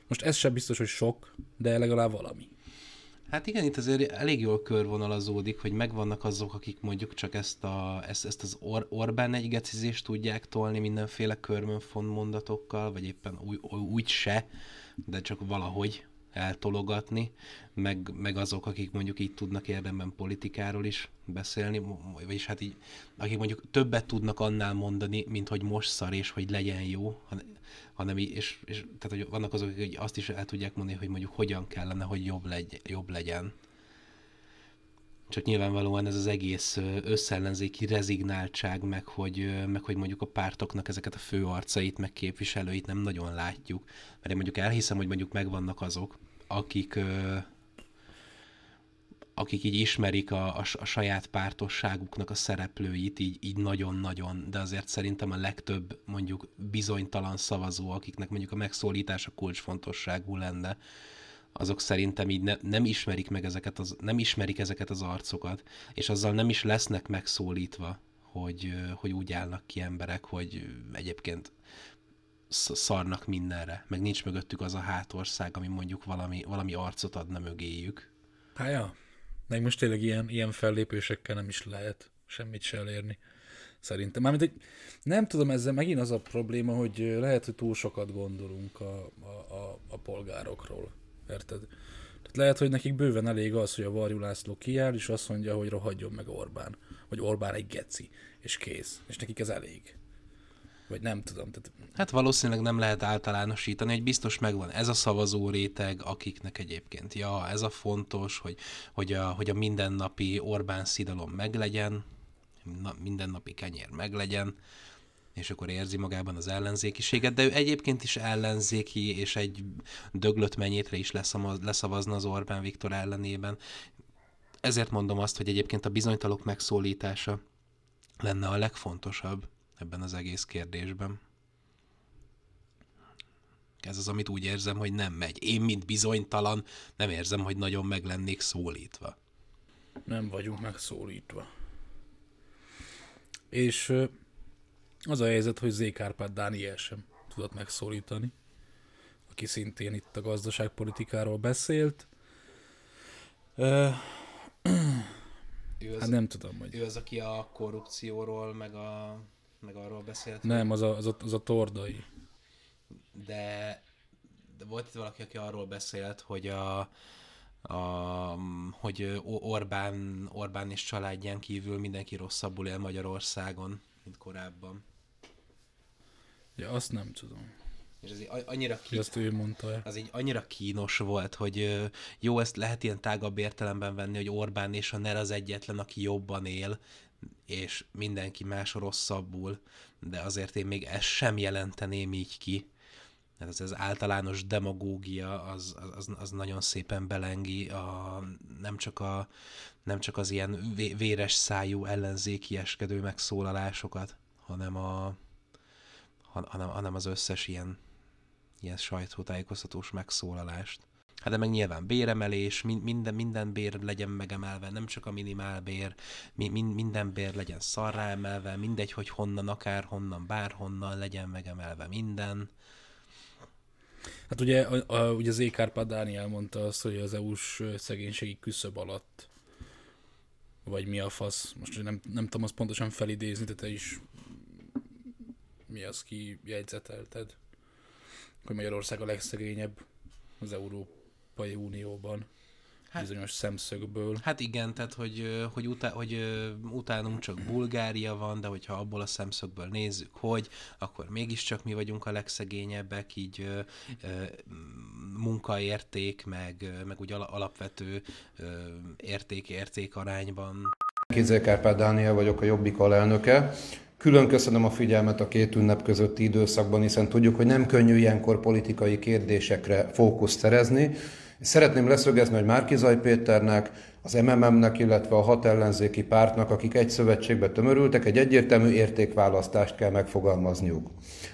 Most ez sem biztos, hogy sok, de legalább valami.
Hát igen, itt azért elég jól körvonalazódik, hogy megvannak azok, akik mondjuk csak ezt, a, ezt, ezt az Or- Orbán egygecizést tudják tolni mindenféle körmönfon mondatokkal, vagy éppen úgy, úgy se, de csak valahogy eltologatni, meg, meg azok, akik mondjuk így tudnak érdemben politikáról is beszélni, vagyis hát így, akik mondjuk többet tudnak annál mondani, mint hogy most szar és hogy legyen jó, han- hanem így, és, és tehát hogy vannak azok, akik azt is el tudják mondani, hogy mondjuk hogyan kellene, hogy jobb, legy, jobb legyen. Csak nyilvánvalóan ez az egész összellenzéki rezignáltság, meg hogy, meg hogy mondjuk a pártoknak ezeket a fő arcait, meg képviselőit nem nagyon látjuk. Mert én mondjuk elhiszem, hogy mondjuk megvannak azok, akik, akik így ismerik a, a, a saját pártosságuknak a szereplőit, így, így nagyon-nagyon, de azért szerintem a legtöbb mondjuk bizonytalan szavazó, akiknek mondjuk a megszólítása kulcsfontosságú lenne, azok szerintem így ne, nem ismerik meg ezeket az, nem ismerik ezeket az arcokat, és azzal nem is lesznek megszólítva, hogy, hogy úgy állnak ki emberek, hogy egyébként szarnak mindenre, meg nincs mögöttük az a hátország, ami mondjuk valami, valami arcot adna mögéjük.
Hát ja, meg most tényleg ilyen, ilyen fellépésekkel nem is lehet semmit se elérni. Szerintem. Mármint, hogy nem tudom, ezzel megint az a probléma, hogy lehet, hogy túl sokat gondolunk a, a, a, a polgárokról. Érted? Tehát lehet, hogy nekik bőven elég az, hogy a Varjú László kiáll, és azt mondja, hogy rohadjon meg Orbán. Vagy Orbán egy geci, és kész. És nekik ez elég. Vagy nem tudom. Tehát...
Hát valószínűleg nem lehet általánosítani, hogy biztos megvan ez a szavazó réteg, akiknek egyébként, ja, ez a fontos, hogy, hogy, a, hogy a mindennapi Orbán szidalom meglegyen, na, mindennapi kenyér meglegyen, és akkor érzi magában az ellenzékiséget, de ő egyébként is ellenzéki, és egy döglött mennyétre is leszavazna az Orbán Viktor ellenében. Ezért mondom azt, hogy egyébként a bizonytalok megszólítása lenne a legfontosabb ebben az egész kérdésben. Ez az, amit úgy érzem, hogy nem megy. Én, mint bizonytalan, nem érzem, hogy nagyon meg lennék szólítva.
Nem vagyunk megszólítva. És az a helyzet, hogy Z. Kárpát Dániel sem tudott megszólítani, aki szintén itt a gazdaságpolitikáról beszélt. Uh, ő az, hát nem tudom, hogy...
Ő az, aki a korrupcióról, meg, a, meg arról beszélt.
Nem, az a, az, a, az a tordai.
De, de volt itt valaki, aki arról beszélt, hogy a, a, hogy Orbán, Orbán és családján kívül mindenki rosszabbul él Magyarországon, mint korábban.
Ja, azt nem tudom.
És ez így annyira
kínos, Ezt ő mondta
Az így annyira kínos volt, hogy jó, ezt lehet ilyen tágabb értelemben venni, hogy Orbán és a NER az egyetlen, aki jobban él, és mindenki más rosszabbul, de azért én még ezt sem jelenteném így ki. Ez az általános demagógia az, az, az nagyon szépen belengi a, nem, csak a, nem csak az ilyen véres szájú ellenzékieskedő megszólalásokat, hanem a, hanem, hanem az összes ilyen, ilyen sajtótájékoztatós megszólalást. Hát de meg nyilván béremelés, minden, minden bér legyen megemelve, nem csak a minimál bér, minden bér legyen szarrá emelve, mindegy, hogy honnan, akár honnan, bárhonnan legyen megemelve minden.
Hát ugye, a, a, ugye az Ékárpád Dániel mondta azt, hogy az EU-s szegénységi küszöb alatt, vagy mi a fasz, most nem, nem tudom azt pontosan felidézni, de te is mi az ki jegyzetelted, hogy Magyarország a legszegényebb az Európai Unióban hát, bizonyos szemszögből.
Hát igen, tehát hogy, hogy, utá, hogy utánunk csak Bulgária van, de hogyha abból a szemszögből nézzük, hogy akkor mégiscsak mi vagyunk a legszegényebbek, így munkaérték, meg, meg úgy alapvető érték-érték arányban.
Kézzel Kárpát Dániel vagyok, a Jobbik alelnöke. Külön köszönöm a figyelmet a két ünnep közötti időszakban, hiszen tudjuk, hogy nem könnyű ilyenkor politikai kérdésekre fókuszt szerezni. Szeretném leszögezni, hogy Márkizaj Péternek, az MMM-nek, illetve a hat ellenzéki pártnak, akik egy szövetségbe tömörültek, egy egyértelmű értékválasztást kell megfogalmazniuk.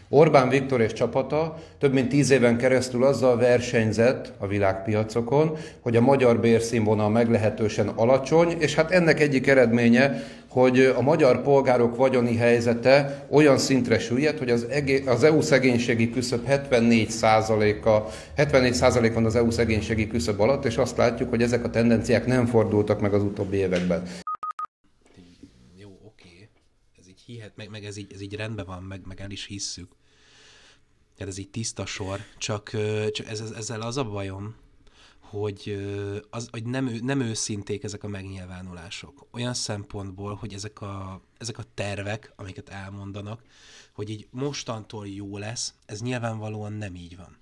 Orbán Viktor és csapata több mint tíz éven keresztül azzal versenyzett a világpiacokon, hogy a magyar bérszínvonal meglehetősen alacsony, és hát ennek egyik eredménye, hogy a magyar polgárok vagyoni helyzete olyan szintre süllyedt, hogy az, egé- az EU szegénységi küszöb 74%-a, 74% van az EU szegénységi küszöb alatt, és azt látjuk, hogy ezek a tendenciák nem fordultak meg az utóbbi években.
Jó, oké. Ez így hihet, meg, meg ez, így, ez így rendben van, meg, meg el is hisszük. Tehát ez így tiszta sor, csak, csak ez, ezzel az a bajom, hogy, az, hogy nem, nem őszinték ezek a megnyilvánulások. Olyan szempontból, hogy ezek a, ezek a tervek, amiket elmondanak, hogy így mostantól jó lesz, ez nyilvánvalóan nem így van.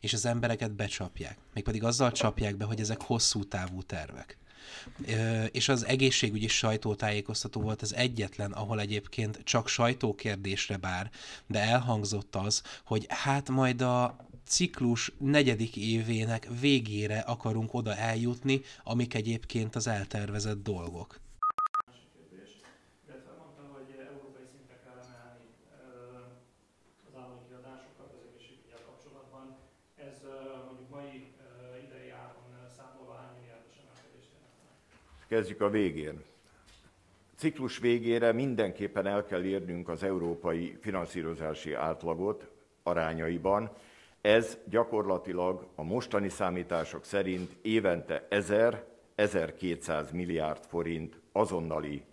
És az embereket becsapják. Mégpedig azzal csapják be, hogy ezek hosszú távú tervek és az egészségügyi sajtótájékoztató volt az egyetlen, ahol egyébként csak sajtókérdésre bár, de elhangzott az, hogy hát majd a ciklus negyedik évének végére akarunk oda eljutni, amik egyébként az eltervezett dolgok.
Kezdjük a végén. Ciklus végére mindenképpen el kell érnünk az európai finanszírozási átlagot arányaiban. Ez gyakorlatilag a mostani számítások szerint évente 1000-1200 milliárd forint azonnali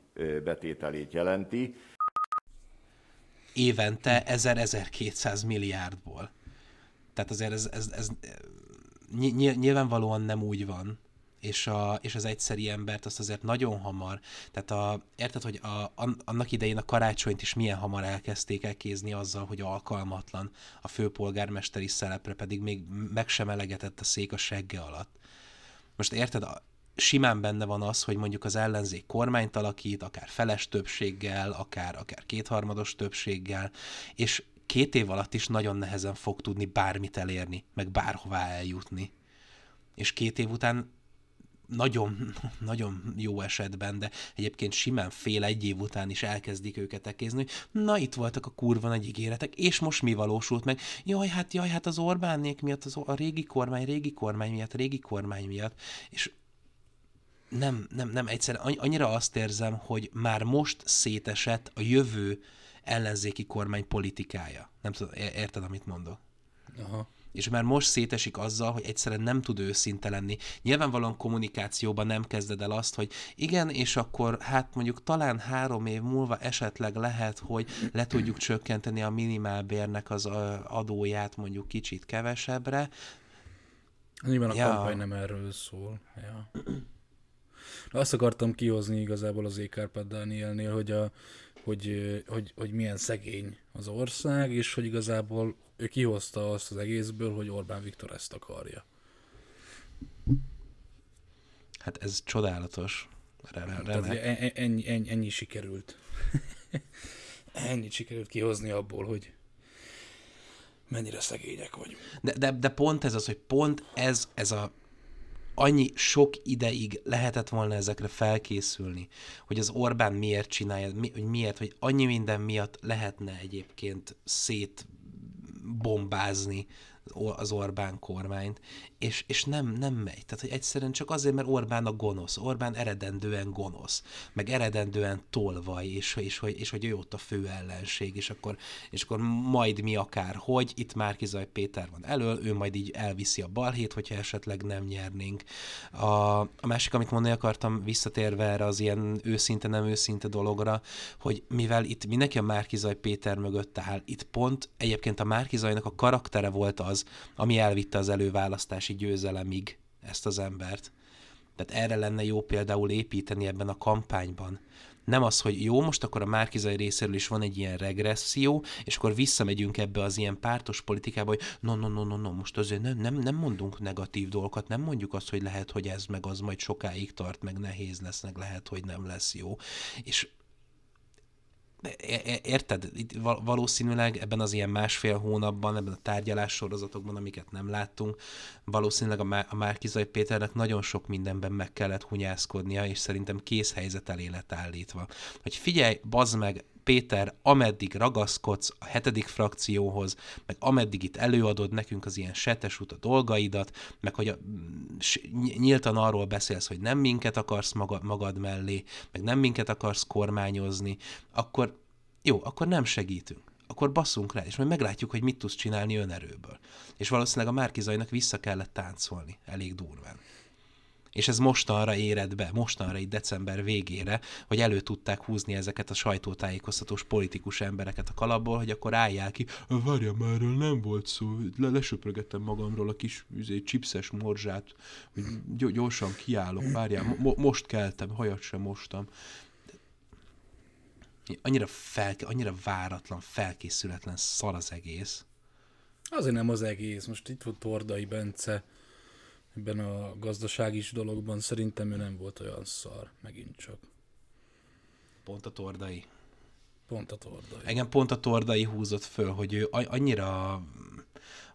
betételét jelenti.
Évente 1000-1200 milliárdból. Tehát azért ez, ez, ez nyilvánvalóan nem úgy van, és, a, és az egyszeri embert azt azért nagyon hamar, tehát a, érted, hogy a, annak idején a karácsonyt is milyen hamar elkezdték elkézni azzal, hogy alkalmatlan a főpolgármesteri szelepre, pedig még meg sem elegetett a szék a segge alatt. Most érted, a, simán benne van az, hogy mondjuk az ellenzék kormányt alakít, akár feles többséggel, akár, akár kétharmados többséggel, és két év alatt is nagyon nehezen fog tudni bármit elérni, meg bárhová eljutni. És két év után nagyon, nagyon jó esetben, de egyébként simán fél egy év után is elkezdik őket ekézni, hogy na itt voltak a kurva nagy ígéretek, és most mi valósult meg? Jaj, hát jaj, hát az Orbánnék miatt, az, a régi kormány, régi kormány miatt, régi kormány miatt, és nem, nem, nem, egyszerűen annyira azt érzem, hogy már most szétesett a jövő ellenzéki kormány politikája. Nem tudom, érted, amit mondok? Aha és már most szétesik azzal, hogy egyszerűen nem tud őszinte lenni. Nyilvánvalóan kommunikációban nem kezded el azt, hogy igen, és akkor hát mondjuk talán három év múlva esetleg lehet, hogy le tudjuk csökkenteni a minimálbérnek az adóját mondjuk kicsit kevesebbre.
Nyilván a ja. kampány nem erről szól. Ja. Azt akartam kihozni igazából az Ékárpád Dánielnél, hogy, a, hogy, hogy, hogy milyen szegény az ország, és hogy igazából ő kihozta azt az egészből, hogy Orbán Viktor ezt akarja.
Hát ez csodálatos.
Tehát ennyi, ennyi, ennyi sikerült. ennyi sikerült kihozni abból, hogy mennyire szegények vagy.
De, de, de pont ez az, hogy pont ez, ez a annyi sok ideig lehetett volna ezekre felkészülni, hogy az Orbán miért csinálja, mi, hogy miért, hogy annyi minden miatt lehetne egyébként szét bombázni az Orbán kormányt, és, és nem, nem megy. Tehát, hogy egyszerűen csak azért, mert Orbán a gonosz. Orbán eredendően gonosz, meg eredendően tolvaj, és, és, és, és hogy ő ott a fő ellenség, és akkor, és akkor majd mi akár, hogy itt Márkizaj Péter van elől, ő majd így elviszi a balhét, hogyha esetleg nem nyernénk. A, a másik, amit mondani akartam, visszatérve erre az ilyen őszinte, nem őszinte dologra, hogy mivel itt mindenki a Márkizaj Péter mögött áll, itt pont egyébként a Márkizajnak a karaktere volt az, ami elvitte az előválasztás óriási győzelemig ezt az embert. Tehát erre lenne jó például építeni ebben a kampányban. Nem az, hogy jó, most akkor a Márkizai részéről is van egy ilyen regresszió, és akkor visszamegyünk ebbe az ilyen pártos politikába, hogy no, no, no, no, no most azért nem, nem, nem mondunk negatív dolgokat, nem mondjuk azt, hogy lehet, hogy ez meg az majd sokáig tart, meg nehéz lesz, meg lehet, hogy nem lesz jó. És érted, itt valószínűleg ebben az ilyen másfél hónapban, ebben a tárgyalás sorozatokban, amiket nem láttunk, valószínűleg a Márkizai Péternek nagyon sok mindenben meg kellett hunyászkodnia, és szerintem kész helyzet elé lett állítva. Hogy figyelj, bazd meg, Péter, ameddig ragaszkodsz a hetedik frakcióhoz, meg ameddig itt előadod nekünk az ilyen setes út a dolgaidat, meg hogy a, nyíltan arról beszélsz, hogy nem minket akarsz magad, magad mellé, meg nem minket akarsz kormányozni, akkor jó, akkor nem segítünk akkor basszunk rá, és majd meglátjuk, hogy mit tudsz csinálni önerőből. És valószínűleg a Márkizajnak vissza kellett táncolni, elég durván. És ez mostanra éred be, mostanra itt december végére, hogy elő tudták húzni ezeket a sajtótájékoztatós politikus embereket a kalapból, hogy akkor állják ki, várja már, erről nem volt szó, le lesöprögettem magamról a kis üzé, chipses morzsát, hogy gyorsan kiállok, várjál, mo- most keltem, hajat sem mostam. Annyira, fel, annyira váratlan, felkészületlen szar az egész.
Azért nem az egész. Most itt volt Tordai Bence, ebben a gazdasági dologban szerintem ő nem volt olyan szar, megint csak.
Pont a tordai.
Pont a tordai.
Engem pont a tordai húzott föl, hogy ő annyira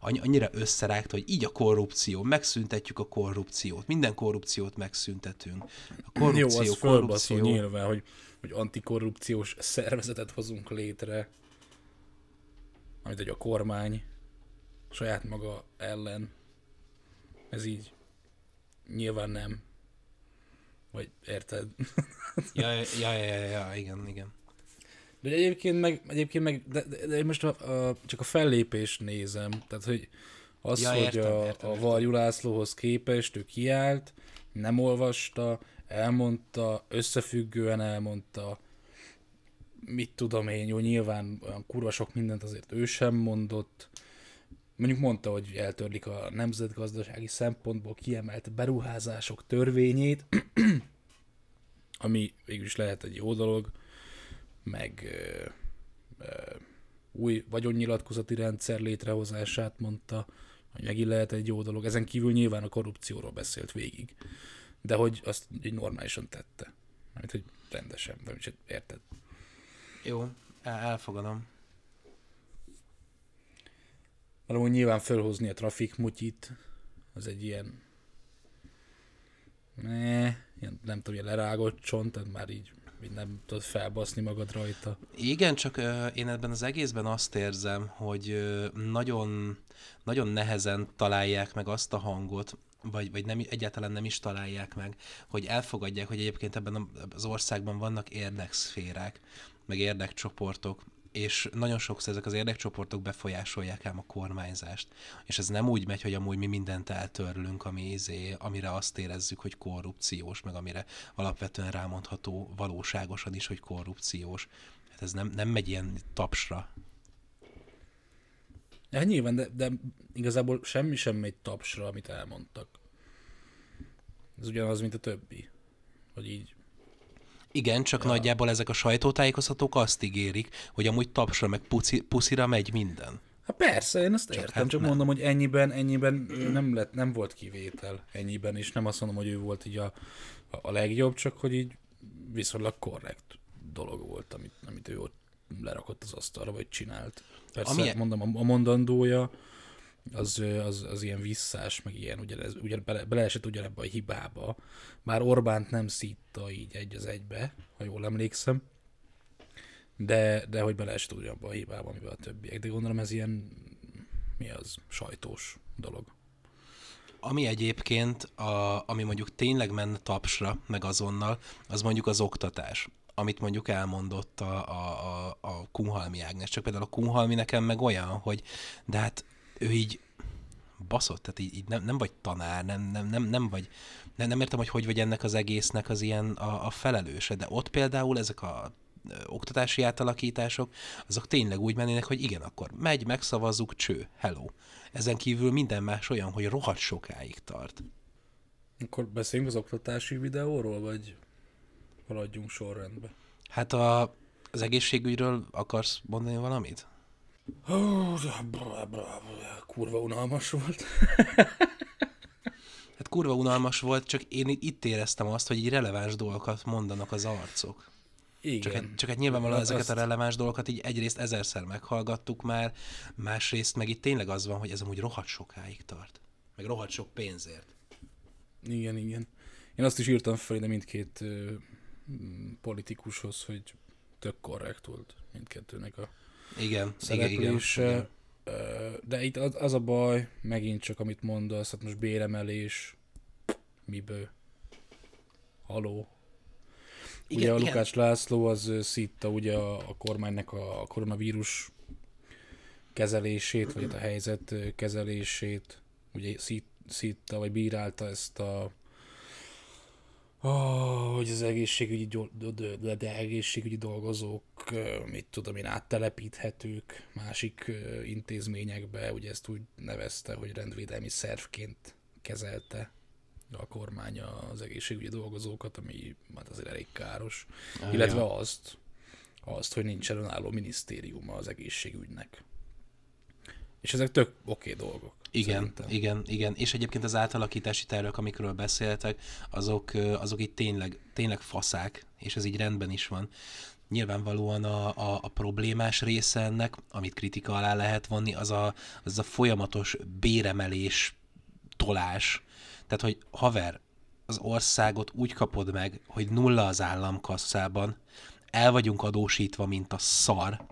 annyira összerágta, hogy így a korrupció, megszüntetjük a korrupciót, minden korrupciót megszüntetünk. A korrupció,
Jó, az korrupció. nyilván, hogy, hogy antikorrupciós szervezetet hozunk létre, amit egy a kormány saját maga ellen. Ez így nyilván nem. Vagy érted?
ja, ja, ja, ja, ja, igen, igen.
De egyébként meg, egyébként meg de, de, de most a, a, csak a fellépést nézem, tehát hogy az, ja, értem, hogy a, értem, a Varjú Lászlóhoz képest ő kiállt, nem olvasta, elmondta, összefüggően elmondta, mit tudom én, jó, nyilván olyan kurva sok mindent azért ő sem mondott, mondjuk mondta, hogy eltörlik a nemzetgazdasági szempontból kiemelt beruházások törvényét, ami végül is lehet egy jó dolog, meg ö, ö, új vagyonnyilatkozati rendszer létrehozását mondta, hogy megint lehet egy jó dolog. Ezen kívül nyilván a korrupcióról beszélt végig, de hogy azt egy normálisan tette. Mert hogy rendesen, de úgyhogy érted.
Jó, elfogadom.
Valahogy nyilván felhozni a trafik mutyit, az egy ilyen ne, ilyen, nem tudom, ilyen lerágott csont, tehát már így, így nem tudod felbaszni magad rajta.
Igen, csak uh, én ebben az egészben azt érzem, hogy uh, nagyon, nagyon nehezen találják meg azt a hangot, vagy, vagy nem, egyáltalán nem is találják meg, hogy elfogadják, hogy egyébként ebben az országban vannak érdekszférák, meg érdekcsoportok, és nagyon sokszor ezek az érdekcsoportok befolyásolják ám a kormányzást. És ez nem úgy megy, hogy amúgy mi mindent eltörlünk, ami izé, amire azt érezzük, hogy korrupciós, meg amire alapvetően rámondható valóságosan is, hogy korrupciós. Hát ez nem, nem megy ilyen tapsra.
Ja, nyilván, de, de igazából semmi sem megy tapsra, amit elmondtak. Ez ugyanaz, mint a többi. Hogy így
igen, csak ja. nagyjából ezek a sajtótájékoztatók azt ígérik, hogy amúgy tapsra meg puci, puszira megy minden.
Hát persze, én azt csak értem, hát csak nem. mondom, hogy ennyiben, ennyiben nem, lett, nem volt kivétel ennyiben, és nem azt mondom, hogy ő volt így a, a legjobb, csak hogy így viszonylag korrekt dolog volt, amit, amit ő ott lerakott az asztalra, vagy csinált. Persze, Ami... mondom, a mondandója, az, az, az ilyen visszás, meg ilyen, ugye, ez, ugye bele, beleesett ugyanebbe a hibába. Már Orbánt nem szítta így egy az egybe, ha jól emlékszem, de, de hogy beleesett ugyanabba a hibába, amiben a többiek. De gondolom ez ilyen, mi az, sajtós dolog.
Ami egyébként, a, ami mondjuk tényleg menne tapsra, meg azonnal, az mondjuk az oktatás amit mondjuk elmondott a, a, a, a Kunhalmi Ágnes. Csak például a Kunhalmi nekem meg olyan, hogy de hát ő így baszott, tehát így, így nem, nem vagy tanár, nem, nem, nem, nem vagy, nem, nem értem, hogy hogy vagy ennek az egésznek az ilyen a, a felelőse, de ott például ezek a oktatási átalakítások, azok tényleg úgy mennének, hogy igen, akkor megy, megszavazzuk, cső, hello. Ezen kívül minden más olyan, hogy rohadt sokáig tart.
Akkor beszéljünk az oktatási videóról, vagy haladjunk sorrendbe?
Hát a, az egészségügyről akarsz mondani valamit?
Kurva unalmas volt.
hát kurva unalmas volt, csak én itt éreztem azt, hogy így releváns dolgokat mondanak az arcok. Igen. Csak, hát- csak hát nyilvánvalóan ezeket azt... a releváns dolgokat így egyrészt ezerszer meghallgattuk már, másrészt meg itt tényleg az van, hogy ez amúgy rohadt sokáig tart. Meg rohadt sok pénzért.
Igen, igen. Én azt is írtam fel de mindkét ö, politikushoz, hogy tök korrekt volt mindkettőnek a
igen, szereplése. Igen,
igen. De itt az, az a baj, megint csak amit mondasz, hát most béremelés, miből? Haló. Igen, ugye a igen. Lukács László az szitta ugye a, a kormánynak a koronavírus kezelését, vagy a helyzet kezelését, ugye szitta, vagy bírálta ezt a Oh, hogy az egészségügyi, de, de egészségügyi dolgozók, mit tudom én, áttelepíthetők másik intézményekbe, ugye ezt úgy nevezte, hogy rendvédelmi szervként kezelte a kormány az egészségügyi dolgozókat, ami hát azért elég káros. Ah, Illetve ja. azt, azt, hogy nincsen önálló minisztériuma az egészségügynek. És ezek tök oké okay dolgok.
Igen,
Szerintem.
igen, igen. És egyébként az átalakítási tervek, amikről beszéltek, azok, azok itt tényleg, tényleg faszák, és ez így rendben is van. Nyilvánvalóan a, a, a problémás része ennek, amit kritika alá lehet vonni, az a, az a folyamatos béremelés, tolás. Tehát, hogy haver, az országot úgy kapod meg, hogy nulla az államkasszában, el vagyunk adósítva, mint a szar,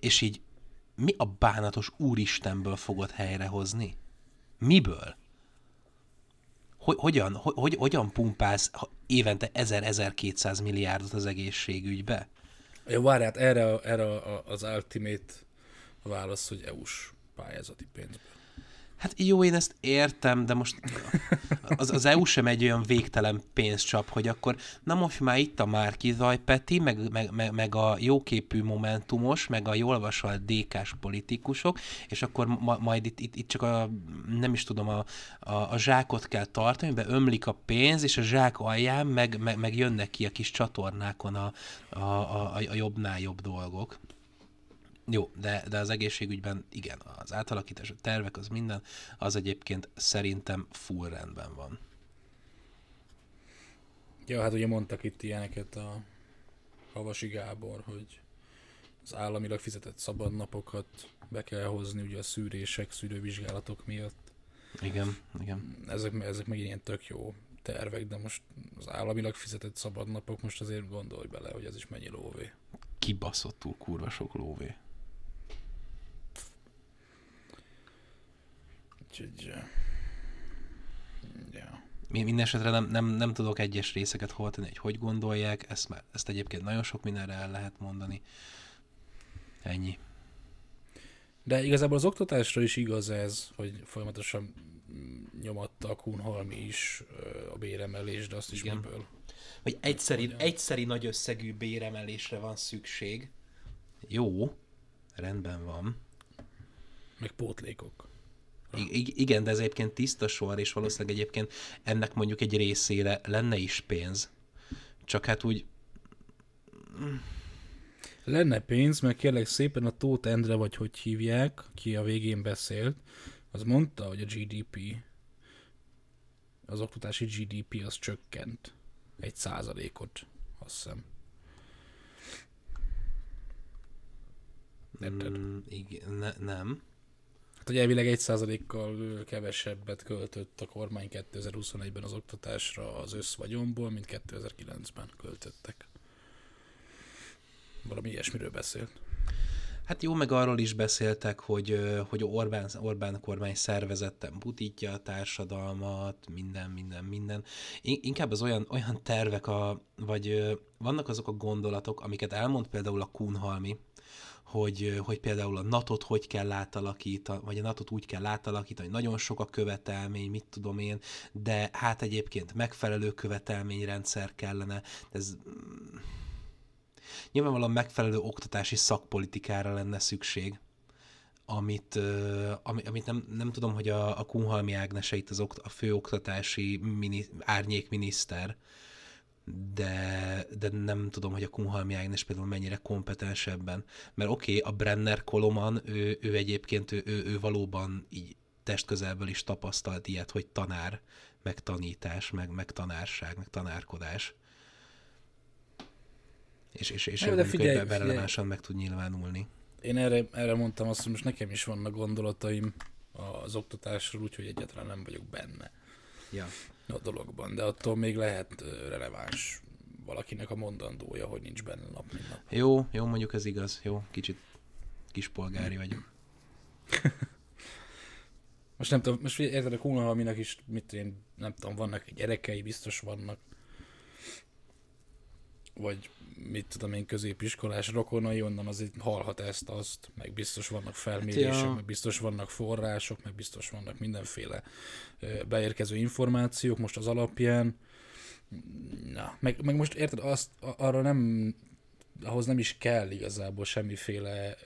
és így mi a bánatos úristenből fogod helyrehozni? Miből? Hogy, hogyan, hogy, hogy, hogyan pumpálsz évente 1000-1200 milliárdot az egészségügybe?
Ja, várjál, hát erre, erre az ultimate válasz, hogy EU-s pályázati pénzből.
Hát jó, én ezt értem, de most az, az EU sem egy olyan végtelen pénzcsap, hogy akkor na most már itt a Márkizaj Peti, meg, meg, meg, meg a jóképű momentumos, meg a jól vasalt DK-s politikusok, és akkor ma, majd itt, itt, itt csak a, nem is tudom, a, a, a zsákot kell tartani, be ömlik a pénz, és a zsák alján meg, meg, meg jönnek ki a kis csatornákon a, a, a, a jobbnál jobb dolgok. Jó, de, de az egészségügyben igen, az átalakítás, a tervek, az minden, az egyébként szerintem full rendben van.
Ja, hát ugye mondtak itt ilyeneket a Havasi Gábor, hogy az államilag fizetett szabadnapokat be kell hozni ugye a szűrések, szűrővizsgálatok miatt.
Igen, igen.
Ezek, ezek meg ilyen tök jó tervek, de most az államilag fizetett szabadnapok, most azért gondolj bele, hogy ez is mennyi lóvé.
Kibaszottul kurva sok lóvé.
Úgyhogy, ja.
Mi- Mindenesetre nem, nem, nem tudok egyes részeket hol tenni, hogy hogy gondolják, ezt, már, ezt egyébként nagyon sok mindenre el lehet mondani. Ennyi.
De igazából az oktatásra is igaz ez, hogy folyamatosan nyomatta a Kunhalmi is a béremelés, de azt is
Igen.
miből.
Vagy egyszeri, egyszeri nagy összegű béremelésre van szükség. Jó, rendben van.
Meg pótlékok.
Igen, de ez egyébként tiszta sor, és valószínűleg egyébként ennek mondjuk egy részére lenne is pénz. Csak hát úgy,
Lenne pénz, mert kérlek szépen a Tóth Endre, vagy hogy hívják, ki a végén beszélt, az mondta, hogy a GDP, az oktatási GDP az csökkent egy százalékot, azt hiszem. Érted?
mm, igen, ne, nem.
Hát, hogy elvileg egy százalékkal kevesebbet költött a kormány 2021-ben az oktatásra az összvagyonból, mint 2009-ben költöttek. Valami ilyesmiről beszélt.
Hát jó, meg arról is beszéltek, hogy, hogy Orbán, Orbán kormány szervezetten butítja a társadalmat, minden, minden, minden. In- Inkább az olyan, olyan tervek, a, vagy vannak azok a gondolatok, amiket elmond például a Kunhalmi, hogy, hogy például a NATO-t hogy kell átalakítani, vagy a NATO-t úgy kell átalakítani, hogy nagyon sok a követelmény, mit tudom én, de hát egyébként megfelelő követelményrendszer kellene. Ez nyilvánvalóan megfelelő oktatási szakpolitikára lenne szükség, amit, ami, amit nem, nem tudom, hogy a, a Kunhalmi Ágnese itt az okt, a fő oktatási mini, árnyékminiszter, de, de nem tudom, hogy a Kunhalmi Ágnes például mennyire kompetens ebben. Mert oké, okay, a Brenner Koloman, ő, ő egyébként, ő, ő, ő valóban így testközelből is tapasztalt ilyet, hogy tanár, meg tanítás, meg, meg tanárság, meg tanárkodás. És, és, és mondjuk,
figyelj,
relevánsan meg tud nyilvánulni.
Én erre, erre mondtam azt, hogy most nekem is vannak gondolataim az oktatásról, úgyhogy egyáltalán nem vagyok benne
Ja.
A dologban, de attól még lehet releváns valakinek a mondandója, hogy nincs benne nap, mint nap.
Jó, jó, mondjuk ez igaz. Jó, kicsit kispolgári vagyok.
Most nem tudom, most érted a Kunhalminak is, mit én nem tudom, vannak gyerekei, biztos vannak. Vagy mit tudom én, középiskolás rokonai, onnan azért hallhat ezt, azt, meg biztos vannak felmérések,
Hát, ja.
meg biztos vannak források, meg biztos vannak mindenféle beérkező információk most az alapján. Na, meg, meg most érted, azt, arra nem, ahhoz nem is kell igazából semmiféle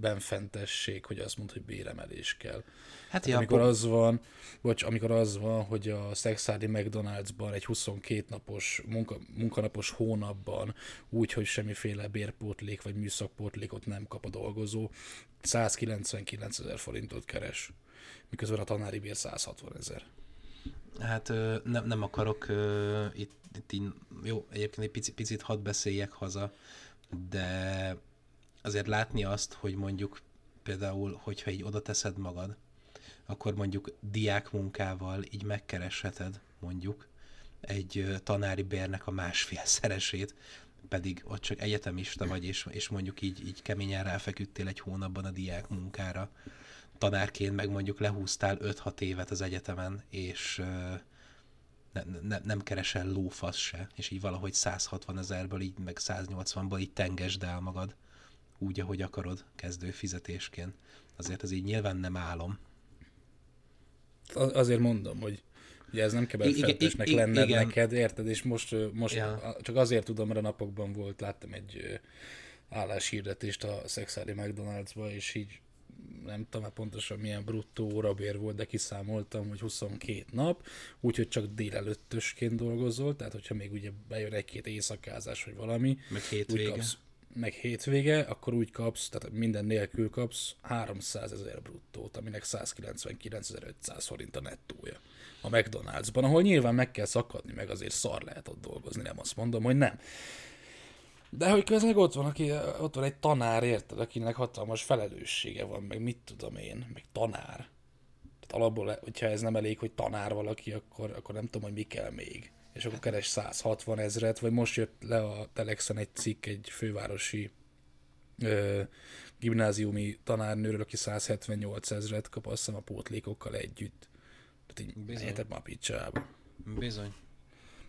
benfentesség, hogy azt mond, hogy béremelés kell.
Hát ja,
amikor az van, bocs, amikor az van, hogy a Szexádi McDonald'sban egy 22 napos munka, munkanapos hónapban úgy, hogy semmiféle bérpótlék vagy műszakpótlékot nem kap a dolgozó, 199 ezer forintot keres, miközben a tanári bér 160 ezer.
Hát ö, nem, nem akarok ö, itt, itt így, jó, egyébként egy picit, picit hadd beszéljek haza, de azért látni azt, hogy mondjuk például, hogyha így oda teszed magad, akkor mondjuk diák munkával így megkeresheted mondjuk egy tanári bérnek a másfél szeresét, pedig ott csak egyetemista vagy, és, és mondjuk így, így keményen ráfeküdtél egy hónapban a diák munkára. Tanárként meg mondjuk lehúztál 5-6 évet az egyetemen, és ne, ne, nem keresel lófasz se, és így valahogy 160 ezerből, így meg 180-ból így tengesd el magad úgy, ahogy akarod, kezdő fizetésként. Azért ez így nyilván nem álom.
Az- Azért mondom, hogy ugye ez nem kell
igen,
lenned
igen.
neked, érted? És most, most
Ja.
csak azért tudom, mert a napokban volt, láttam egy álláshirdetést a Szexádi McDonald'sba, és így nem tudom már pontosan milyen bruttó órabér volt, de kiszámoltam, hogy 22 nap, úgyhogy csak délelőttösként dolgozol, tehát hogyha még ugye bejön egy-két éjszakázás, vagy valami,
Meg
úgy
hétvége.
kapsz, meg hétvége, akkor úgy kapsz, tehát minden nélkül kapsz 300 ezer bruttót, aminek 199.500 forint a nettója. A McDonald'sban, ahol nyilván meg kell szakadni, meg azért szar lehet ott dolgozni, nem azt mondom, hogy nem. De hogy közben ott van, aki, ott van egy tanár, érted, akinek hatalmas felelőssége van, meg mit tudom én, meg tanár. Tehát alapból, hogyha ez nem elég, hogy tanár valaki, akkor, akkor nem tudom, hogy mi kell még. És akkor keres 160 ezret, vagy most jött le a Telexen egy cikk egy fővárosi ö, gimnáziumi tanárnőről, aki 178 ezret kap, azt hiszem a pótlékokkal együtt. Tehát így
Bizony.
menjetek már a picsába.
Bizony.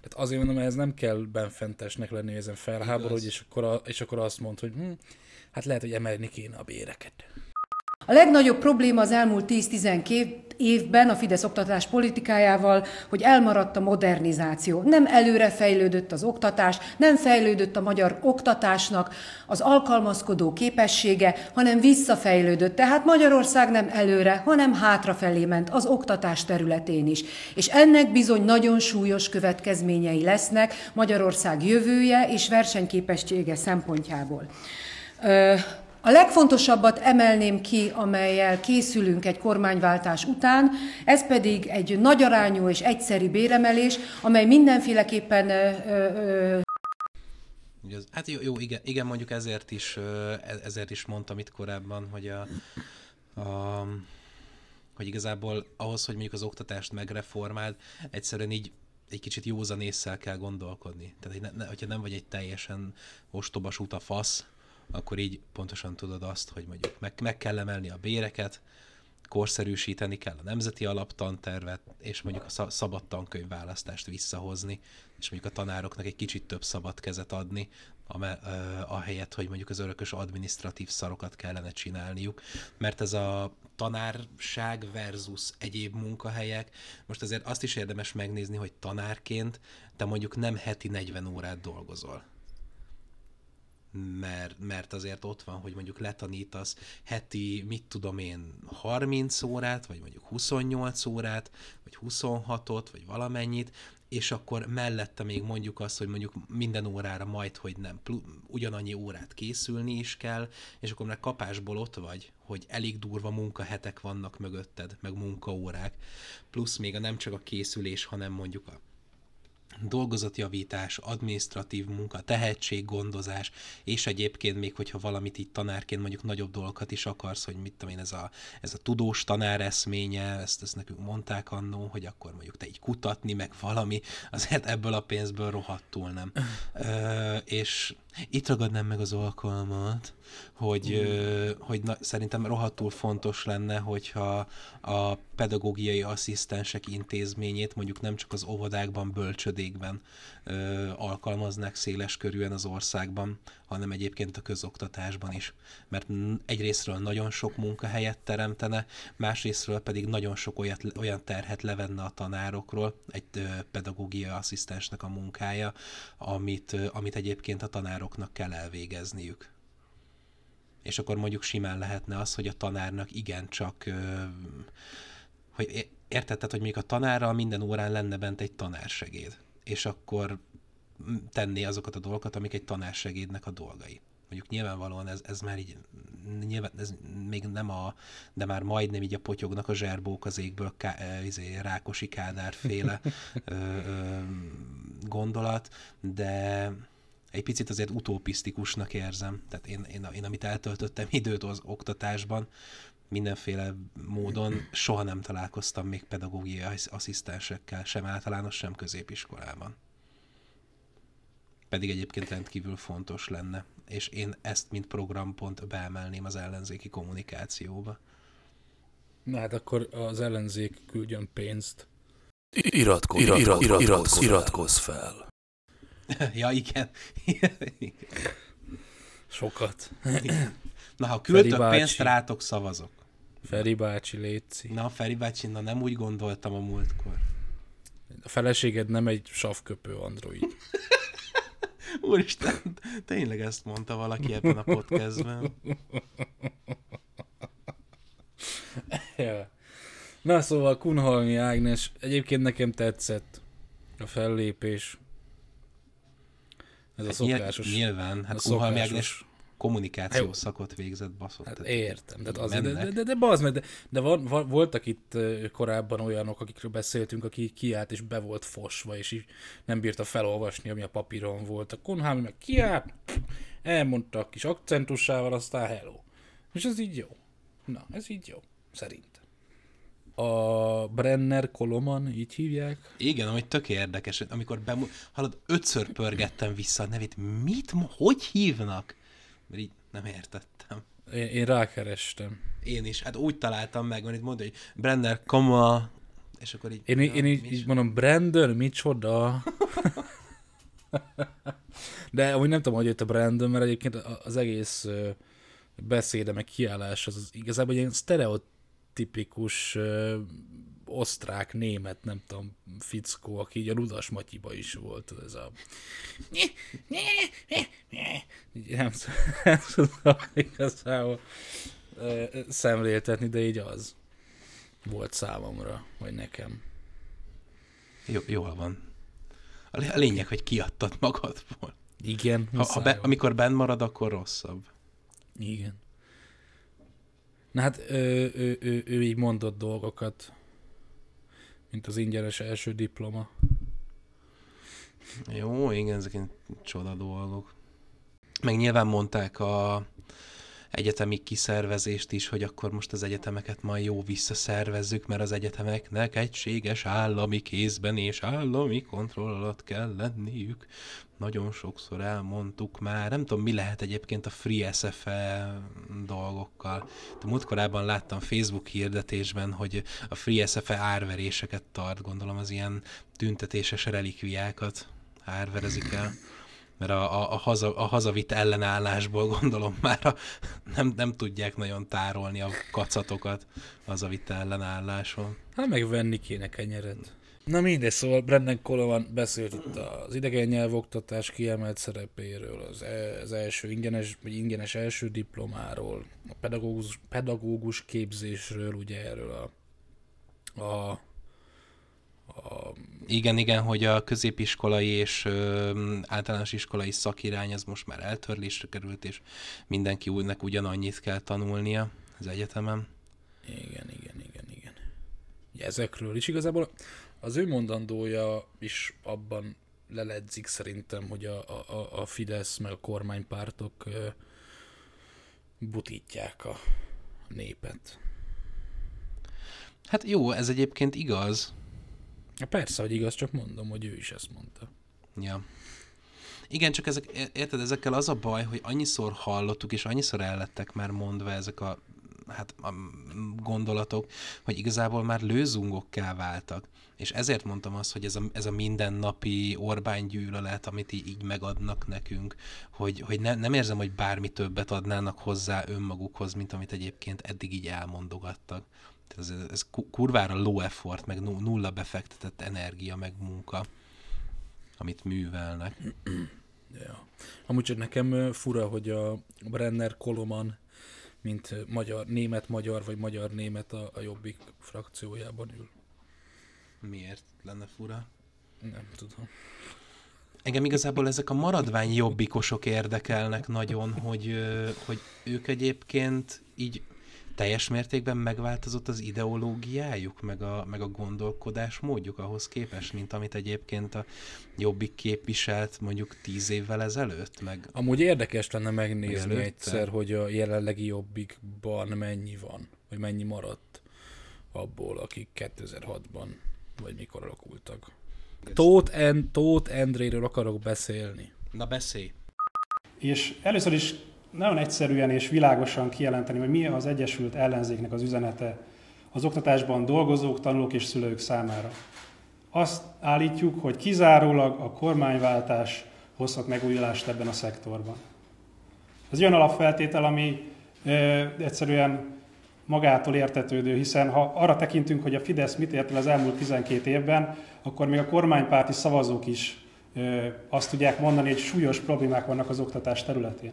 Tehát azért mondom, hogy ez nem kell benfentesnek lenni, hogy ezen felháborodj,
Igaz.
és akkor, a, és akkor azt mond, hogy hm, hát lehet, hogy emelni kéne a béreket.
A legnagyobb probléma az elmúlt 10-12 évben a Fidesz oktatás politikájával, hogy elmaradt a modernizáció. Nem előre fejlődött az oktatás, nem fejlődött a magyar oktatásnak az alkalmazkodó képessége, hanem visszafejlődött. Tehát Magyarország nem előre, hanem hátrafelé ment az oktatás területén is. És ennek bizony nagyon súlyos következményei lesznek Magyarország jövője és versenyképessége szempontjából. Ö, a legfontosabbat emelném ki, amelyel készülünk egy kormányváltás után, ez pedig egy nagyarányú és egyszeri béremelés, amely mindenféleképpen ö, ö,
hát jó, jó igen, igen, mondjuk ezért is, e- ezért is mondtam itt korábban, hogy a, a hogy igazából ahhoz, hogy mondjuk az oktatást megreformáld, egyszerűen így egy kicsit józan észsel kell gondolkodni. Tehát, hogy hogyha nem vagy egy teljesen ostoba a fasz, akkor így pontosan tudod azt, hogy mondjuk meg, meg kell emelni a béreket, korszerűsíteni kell a nemzeti alaptantervet, és mondjuk a szab- szabad tankönyvválasztást visszahozni, és mondjuk a tanároknak egy kicsit több szabad kezet adni, ahelyett, hogy mondjuk az örökös administratív szarokat kellene csinálniuk, mert ez a tanárság versus egyéb munkahelyek, most azért azt is érdemes megnézni, hogy tanárként te mondjuk nem heti 40 órát dolgozol mert, mert azért ott van, hogy mondjuk letanítasz heti, mit tudom én, 30 órát, vagy mondjuk 28 órát, vagy 26-ot, vagy valamennyit, és akkor mellette még mondjuk azt, hogy mondjuk minden órára majd, hogy nem, ugyanannyi órát készülni is kell, és akkor már kapásból ott vagy, hogy elég durva munkahetek vannak mögötted, meg munkaórák, plusz még a nem csak a készülés, hanem mondjuk a dolgozatjavítás, administratív munka, tehetséggondozás, és egyébként még, hogyha valamit így tanárként mondjuk nagyobb dolgokat is akarsz, hogy mit tudom én, ez a, ez a tudós tanár eszménye, ezt, ezt nekünk mondták annó, hogy akkor mondjuk te így kutatni, meg valami, azért ebből a pénzből rohadtul nem. Ö, és itt ragadnám meg az alkalmat, hogy, ö, hogy na, szerintem rohadtul fontos lenne, hogyha a pedagógiai asszisztensek intézményét mondjuk nem csak az óvodákban, bölcsödékben ö, alkalmaznák széles körűen az országban, hanem egyébként a közoktatásban is. Mert egyrésztről nagyon sok munkahelyet teremtene, másrésztről pedig nagyon sok olyat, olyan terhet levenne a tanárokról, egy ö, pedagógiai asszisztensnek a munkája, amit, ö, amit egyébként a tanároknak kell elvégezniük. És akkor mondjuk simán lehetne az, hogy a tanárnak igencsak, hogy értetted, hogy még a tanárral minden órán lenne bent egy tanársegéd, és akkor tenné azokat a dolgokat, amik egy tanársegédnek a dolgai. Mondjuk nyilvánvalóan ez, ez már így, nyilván ez még nem a, de már majdnem így a potyognak a zserbók az égből ká, izé, Rákosi Kádár ö, ö, gondolat, de egy picit azért utopisztikusnak érzem. Tehát én, én, én amit eltöltöttem időt az oktatásban, mindenféle módon soha nem találkoztam még pedagógiai asszisztensekkel, sem általános, sem középiskolában. Pedig egyébként rendkívül fontos lenne. És én ezt, mint programpont beemelném az ellenzéki kommunikációba.
Na hát akkor az ellenzék küldjön pénzt.
Iratkozz, iratkozz, iratkozz, iratkozz, iratkozz fel.
ja, igen.
Sokat.
Na, ha küldtök pénzt, rátok szavazok.
Feri bácsi, létszi.
Na, Feri bácsi, na nem úgy gondoltam a múltkor.
A feleséged nem egy savköpő android.
Úristen, tényleg ezt mondta valaki ebben a podcastben.
ja. Na szóval Kunhalmi Ágnes, egyébként nekem tetszett a fellépés. Ez a szokásos.
Nyilván, hát Kunhalmi Ágnes kommunikáció Jó. szakot végzett, baszott.
Hát értem, de, az, de, de, de, de, bazd meg, de, de van, van, voltak itt korábban olyanok, akikről beszéltünk, aki kiállt és be volt fosva, és így nem bírta felolvasni, ami a papíron volt. A Konhámi meg kiállt, elmondta a kis akcentussával, aztán hello. És ez így jó. Na, ez így jó, szerint. A Brenner Koloman, így hívják?
Igen, ami tök érdekes, amikor bemu- hallod, ötször pörgettem vissza a nevét, mit, hogy hívnak? mert így nem értettem.
Én, én rákerestem.
Én is, hát úgy találtam meg, mert itt mondta, hogy Brenner, koma, és akkor így...
Én, ja, én így, így mondom, Brandon, micsoda? De amúgy nem tudom, hogy jött a Brandon, mert egyébként az egész beszéde, meg kiállás, az, az igazából egy ilyen sztereotipikus osztrák, német, nem tudom, fickó, aki így a Rudas Matyiba is volt, ez a... Nem, nem tudom igazából szemléltetni, de így az volt számomra, vagy nekem.
Jó, jól van. A lényeg, hogy kiadtad magadból.
Igen.
Ha, ha be, amikor benn marad, akkor rosszabb.
Igen. Na hát ő, ő, ő, ő így mondott dolgokat, mint az ingyenes első diploma.
Jó, igen, ezek csoda dolgok. Meg nyilván mondták a egyetemi kiszervezést is, hogy akkor most az egyetemeket majd jó visszaszervezzük, mert az egyetemeknek egységes állami kézben és állami kontroll alatt kell lenniük. Nagyon sokszor elmondtuk már. Nem tudom, mi lehet egyébként a Free SFE dolgokkal. De múltkorában láttam Facebook hirdetésben, hogy a Free SFE árveréseket tart, gondolom az ilyen tüntetéses relikviákat árverezik el mert a, a, a, haza, a hazavitt ellenállásból gondolom már a, nem, nem tudják nagyon tárolni a kacatokat hazavitt ellenálláson.
Hát meg venni kéne kenyeret. Na mindegy, szóval Brendan Coleman beszélt itt az idegen nyelvoktatás kiemelt szerepéről, az, e, az első ingyenes, vagy ingyenes első diplomáról, a pedagógus, pedagógus képzésről, ugye erről a, a
a... Igen, igen, hogy a középiskolai és ö, általános iskolai szakirány az most már eltörlésre került, és mindenki úgynek ugyanannyit kell tanulnia az egyetemen.
Igen, igen, igen, igen. Ezekről is igazából az ő mondandója is abban leledzik szerintem, hogy a, a, a Fidesz meg a kormánypártok ö, butítják a népet.
Hát jó, ez egyébként igaz,
Persze, hogy igaz, csak mondom, hogy ő is ezt mondta.
Ja. Igen, csak ezek, érted, ezekkel az a baj, hogy annyiszor hallottuk, és annyiszor ellettek már mondva ezek a, hát, a gondolatok, hogy igazából már lőzungokká váltak. És ezért mondtam azt, hogy ez a, ez a mindennapi Orbán gyűlölet, amit így, megadnak nekünk, hogy, hogy ne, nem érzem, hogy bármi többet adnának hozzá önmagukhoz, mint amit egyébként eddig így elmondogattak ez, ez kurvára low effort, meg nulla befektetett energia, meg munka, amit művelnek.
ja. Amúgy csak nekem fura, hogy a Brenner Koloman mint magyar, német-magyar, vagy magyar-német a, a Jobbik frakciójában ül.
Miért lenne fura?
Nem tudom.
Engem igazából ezek a maradvány jobbikosok érdekelnek nagyon, hogy, hogy ők egyébként így teljes mértékben megváltozott az ideológiájuk, meg a, meg a gondolkodás módjuk ahhoz képest, mint amit egyébként a Jobbik képviselt mondjuk tíz évvel ezelőtt? Meg
Amúgy érdekes lenne megnézni meg egyszer, hogy a jelenlegi Jobbikban mennyi van, vagy mennyi maradt abból, akik 2006-ban, vagy mikor alakultak. Tóth, en, Tóth Endréről akarok beszélni.
Na beszélj!
És először is nagyon egyszerűen és világosan kijelenteni, hogy mi az Egyesült Ellenzéknek az üzenete az oktatásban dolgozók, tanulók és szülők számára. Azt állítjuk, hogy kizárólag a kormányváltás hozhat megújulást ebben a szektorban. Ez olyan alapfeltétel, ami ö, egyszerűen magától értetődő, hiszen ha arra tekintünk, hogy a Fidesz mit ért el az elmúlt 12 évben, akkor még a kormánypárti szavazók is ö, azt tudják mondani, hogy súlyos problémák vannak az oktatás területén.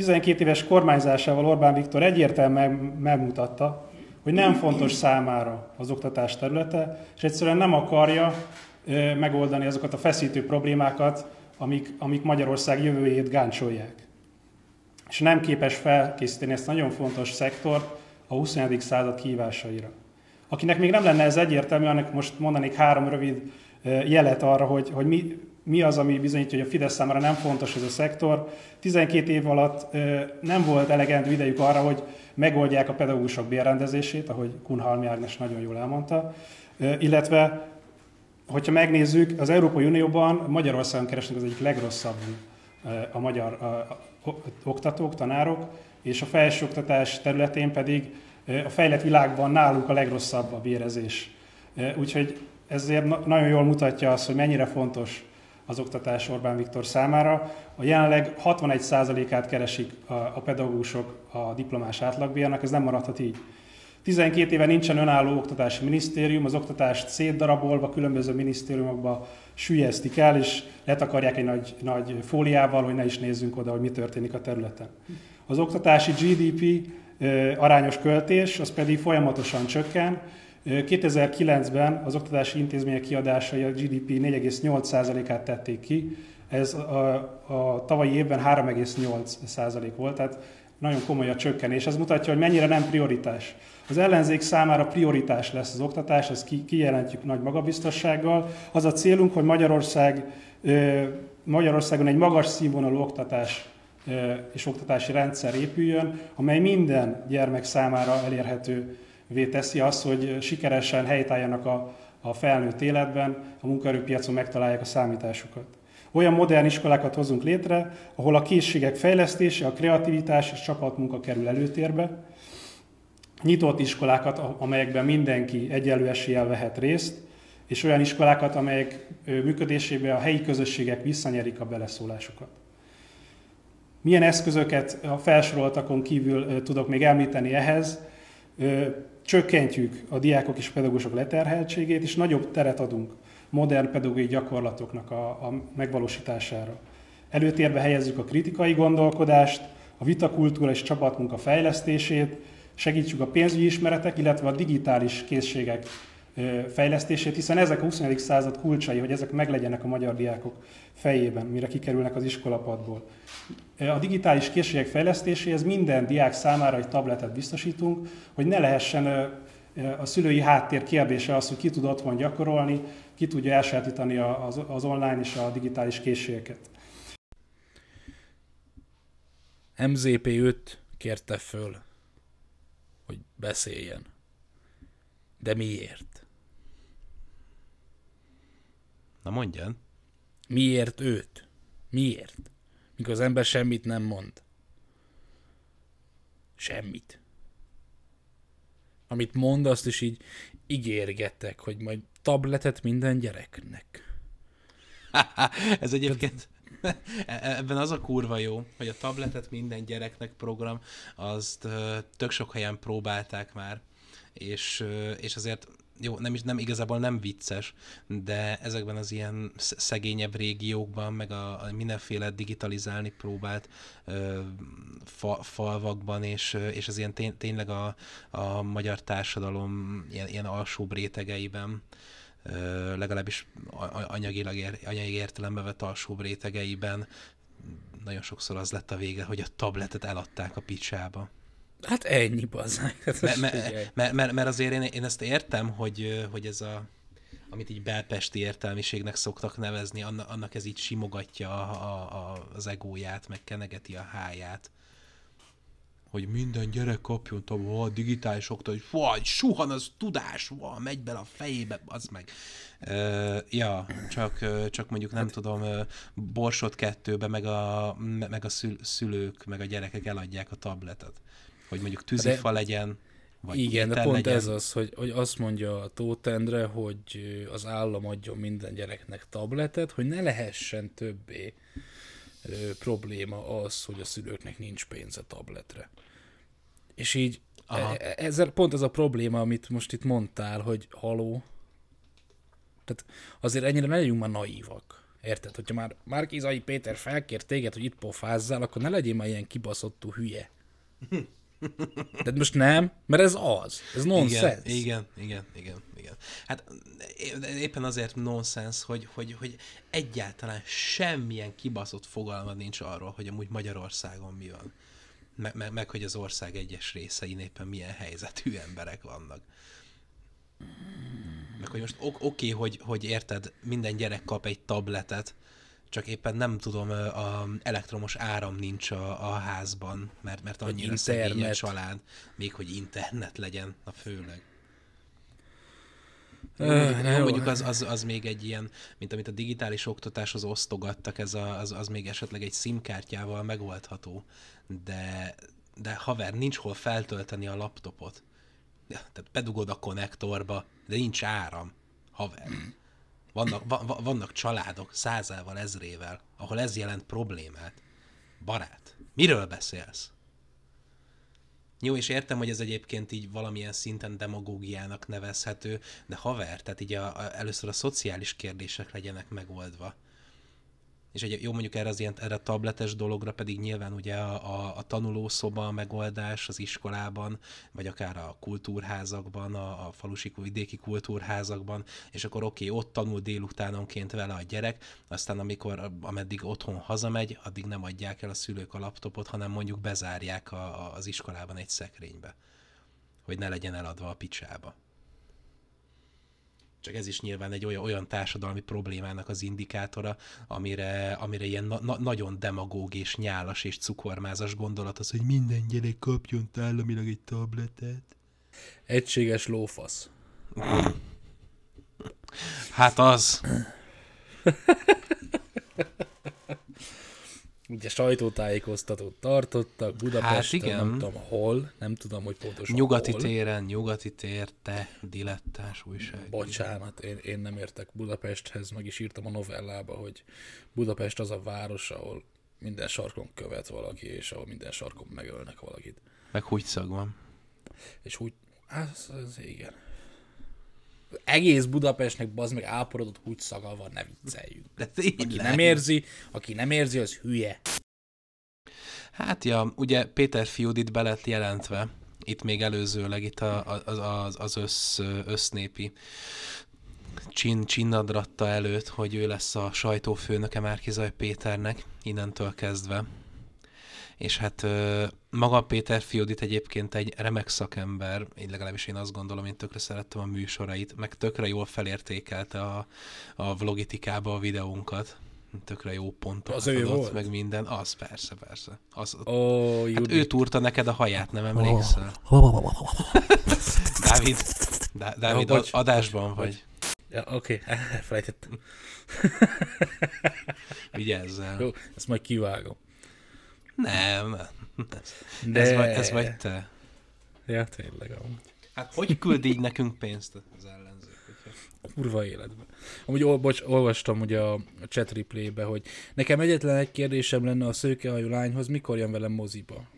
12 éves kormányzásával Orbán Viktor egyértelműen megmutatta, hogy nem fontos számára az oktatás területe, és egyszerűen nem akarja megoldani azokat a feszítő problémákat, amik, amik Magyarország jövőjét gáncsolják. És nem képes felkészíteni ezt nagyon fontos szektort a 21. század kihívásaira. Akinek még nem lenne ez egyértelmű, annak most mondanék három rövid jelet arra, hogy, hogy mi, mi az, ami bizonyítja, hogy a Fidesz számára nem fontos ez a szektor. 12 év alatt nem volt elegendő idejük arra, hogy megoldják a pedagógusok bérrendezését, ahogy Kunhalmi Ágnes nagyon jól elmondta, illetve hogyha megnézzük, az Európai Unióban Magyarországon keresnek az egyik legrosszabb a magyar a, oktatók, tanárok, és a felsőoktatás területén pedig a fejlett világban nálunk a legrosszabb a bérezés. Úgyhogy ezért nagyon jól mutatja azt, hogy mennyire fontos az oktatás Orbán Viktor számára. A jelenleg 61%-át keresik a, pedagógusok a diplomás átlagbérnek, ez nem maradhat így. 12 éve nincsen önálló oktatási minisztérium, az oktatást szétdarabolva, különböző minisztériumokba sülyeztik el, és letakarják egy nagy, nagy fóliával, hogy ne is nézzünk oda, hogy mi történik a területen. Az oktatási GDP arányos költés, az pedig folyamatosan csökken, 2009-ben az oktatási intézmények kiadásai a GDP 4,8%-át tették ki, ez a, a tavalyi évben 3,8% volt, tehát nagyon komoly a csökkenés. Ez mutatja, hogy mennyire nem prioritás. Az ellenzék számára prioritás lesz az oktatás, ezt kijelentjük nagy magabiztossággal. Az a célunk, hogy Magyarország, Magyarországon egy magas színvonalú oktatás és oktatási rendszer épüljön, amely minden gyermek számára elérhető teszi azt, hogy sikeresen helytálljanak a, a felnőtt életben, a munkaerőpiacon megtalálják a számításukat. Olyan modern iskolákat hozunk létre, ahol a készségek fejlesztése, a kreativitás és csapatmunka kerül előtérbe, nyitott iskolákat, amelyekben mindenki egyenlő eséllyel vehet részt, és olyan iskolákat, amelyek működésében a helyi közösségek visszanyerik a beleszólásukat. Milyen eszközöket a felsoroltakon kívül tudok még említeni ehhez? Csökkentjük a diákok és pedagógusok leterheltségét, és nagyobb teret adunk modern pedagógiai gyakorlatoknak a, a megvalósítására. Előtérbe helyezzük a kritikai gondolkodást, a vitakultúra és csapatmunka fejlesztését, segítsük a pénzügyi ismeretek, illetve a digitális készségek fejlesztését, hiszen ezek a 21. század kulcsai, hogy ezek meglegyenek a magyar diákok fejében, mire kikerülnek az iskolapadból. A digitális készségek fejlesztéséhez minden diák számára egy tabletet biztosítunk, hogy ne lehessen a szülői háttér kérdése az, hogy ki tud otthon gyakorolni, ki tudja elsajátítani az online és a digitális készségeket.
MZP 5 kérte föl, hogy beszéljen. De miért?
Na mondjan.
Miért őt? Miért? Mikor az ember semmit nem mond. Semmit. Amit mond, azt is így ígérgetek, hogy majd tabletet minden gyereknek.
Ez egyébként e- ebben az a kurva jó, hogy a tabletet minden gyereknek program, azt tök sok helyen próbálták már, és, és azért jó, nem, is, nem igazából nem vicces, de ezekben az ilyen szegényebb régiókban, meg a, a mindenféle digitalizálni próbált ö, fa, falvakban, és, és az ilyen tény, tényleg a, a magyar társadalom ilyen, ilyen alsóbb rétegeiben, ö, legalábbis anyagilag ér, anyagi értelembe vett alsóbb rétegeiben nagyon sokszor az lett a vége, hogy a tabletet eladták a picsába.
Hát ennyi, bazzák. Hát
mert, mert, mert, mert, mert azért én, én ezt értem, hogy, hogy ez a amit így belpesti értelmiségnek szoktak nevezni, annak, ez így simogatja a, a, a, az egóját, meg kenegeti a háját. Hogy minden gyerek kapjon a digitális oktatás, vagy suhan az tudás, van, megy bele a fejébe, az meg. Uh, ja, csak, csak mondjuk nem hát, tudom, borsot kettőbe, meg a, meg a szülők, meg a gyerekek eladják a tabletet hogy mondjuk tűzifa de, legyen,
vagy Igen, de pont legyen. ez az, hogy, hogy azt mondja a Tótendre, hogy az állam adjon minden gyereknek tabletet, hogy ne lehessen többé ö, probléma az, hogy a szülőknek nincs pénze tabletre. És így Aha. E, e, ezzel pont ez a probléma, amit most itt mondtál, hogy haló. Tehát azért ennyire ne legyünk már naívak. Érted? Hogyha már Márkizai Péter felkér téged, hogy itt pofázzál, akkor ne legyél már ilyen kibaszottú hülye. De most nem, mert ez az. Ez nonsens.
Igen, igen, igen, igen, igen. Hát éppen azért nonsens, hogy, hogy, hogy egyáltalán semmilyen kibaszott fogalmad nincs arról, hogy amúgy Magyarországon mi van. Meg, meg, meg hogy az ország egyes részein éppen milyen helyzetű emberek vannak. Meg hogy most oké, okay, hogy, hogy érted, minden gyerek kap egy tabletet, csak éppen nem tudom, a elektromos áram nincs a, a házban, mert, mert annyira szegény a család, még hogy internet legyen, a főleg. Mondjuk, jó, mondjuk az, az, az még egy ilyen, mint amit a digitális oktatáshoz osztogattak, ez a, az, az még esetleg egy SIM-kártyával megoldható, de, de haver, nincs hol feltölteni a laptopot. Tehát bedugod a konnektorba, de nincs áram, haver. Vannak, va, vannak családok százával, ezrével, ahol ez jelent problémát. Barát, miről beszélsz? Jó, és értem, hogy ez egyébként így valamilyen szinten demagógiának nevezhető, de haver, tehát így a, a, először a szociális kérdések legyenek megoldva. És egy, jó, mondjuk erre, az ilyen, erre a tabletes dologra pedig nyilván ugye a, a, a tanulószoba a megoldás az iskolában, vagy akár a kultúrházakban, a, a falusi vidéki kultúrházakban, és akkor oké, okay, ott tanul délutánonként vele a gyerek, aztán amikor, ameddig otthon hazamegy, addig nem adják el a szülők a laptopot, hanem mondjuk bezárják a, a, az iskolában egy szekrénybe, hogy ne legyen eladva a picsába. Csak ez is nyilván egy olyan, olyan társadalmi problémának az indikátora, amire, amire ilyen na, na, nagyon demagóg és nyálas és cukormázas gondolat az, hogy minden gyerek kapjon államilag egy tabletet.
Egységes lófasz.
Hát az.
ugye sajtótájékoztatót tartottak Budapesten, hát igen. nem tudom hol, nem tudom, hogy pontosan
Nyugati
hol.
téren, nyugati tér, te, dilettás újság.
Bocsánat, én, én nem értek Budapesthez, meg is írtam a novellába, hogy Budapest az a város, ahol minden sarkon követ valaki, és ahol minden sarkon megölnek valakit.
Meg húgyszag van.
És úgy, az, az igen egész Budapestnek bazd meg áporodott húgyszaga van, ne vicceljünk. De aki nem érzi, aki nem érzi, az hülye.
Hát ja, ugye Péter Fiudit be lett jelentve, itt még előzőleg, itt a, az, az, az össz, össznépi csin, csinnadratta előtt, hogy ő lesz a sajtófőnöke Márkizaj Péternek, innentől kezdve és hát maga Péter Fiodit egyébként egy remek szakember, így legalábbis én azt gondolom, én tökre szerettem a műsorait, meg tökre jól felértékelte a, a vlogitikába a videónkat tökre jó pontokat az adott, volt? meg minden. Az, persze, persze. Az,
oh,
hát ő túrta neked a haját, nem emlékszel? Dávid, Dá- Dávid, oh, adásban vagy.
Ja, oké, okay. elfelejtettem.
Vigyázzál.
Jó, ezt majd kivágom.
Nem, De... ez, vagy, ez vagy te.
Ja, tényleg amúgy.
Hát hogy küld így nekünk pénzt az ellenzék?
Kurva életben. Amúgy ol, bocs, olvastam ugye a, a chat replaybe, hogy nekem egyetlen egy kérdésem lenne a szőkehajú lányhoz, mikor jön velem moziba?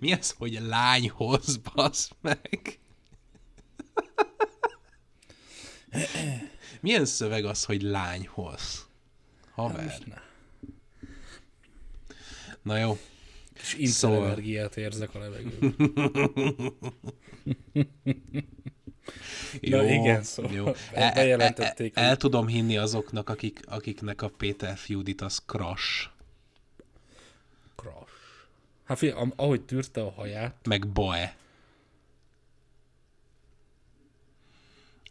Mi az, hogy lányhoz, basz meg? Milyen szöveg az, hogy lányhoz? Haver. Na jó.
És interenergiát szóval... érzek a levegőben.
jó,
Na igen, szóval
jó. El, bejelentették. El, el, el, tudom hinni azoknak, akik, akiknek a Péter Fiudit az crush.
Crush. Hát figyelj, ahogy tűrte a haját.
Meg Boe.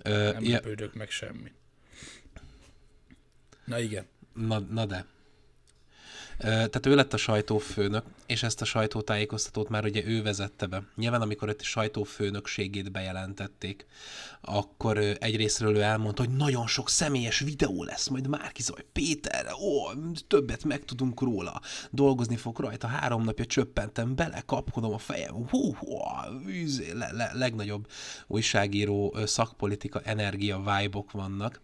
Ö, nem ja. meg semmi. Na igen.
Na, na de. Tehát ő lett a sajtófőnök, és ezt a sajtótájékoztatót már ugye ő vezette be. Nyilván, amikor őt sajtófőnökségét bejelentették, akkor egyrésztről ő elmondta, hogy nagyon sok személyes videó lesz majd Márkizaj Péterre, ó, többet megtudunk róla, dolgozni fog rajta, három napja csöppentem bele, kapkodom a fejem, hú, hú, le, le, legnagyobb újságíró szakpolitika energia vibe vannak,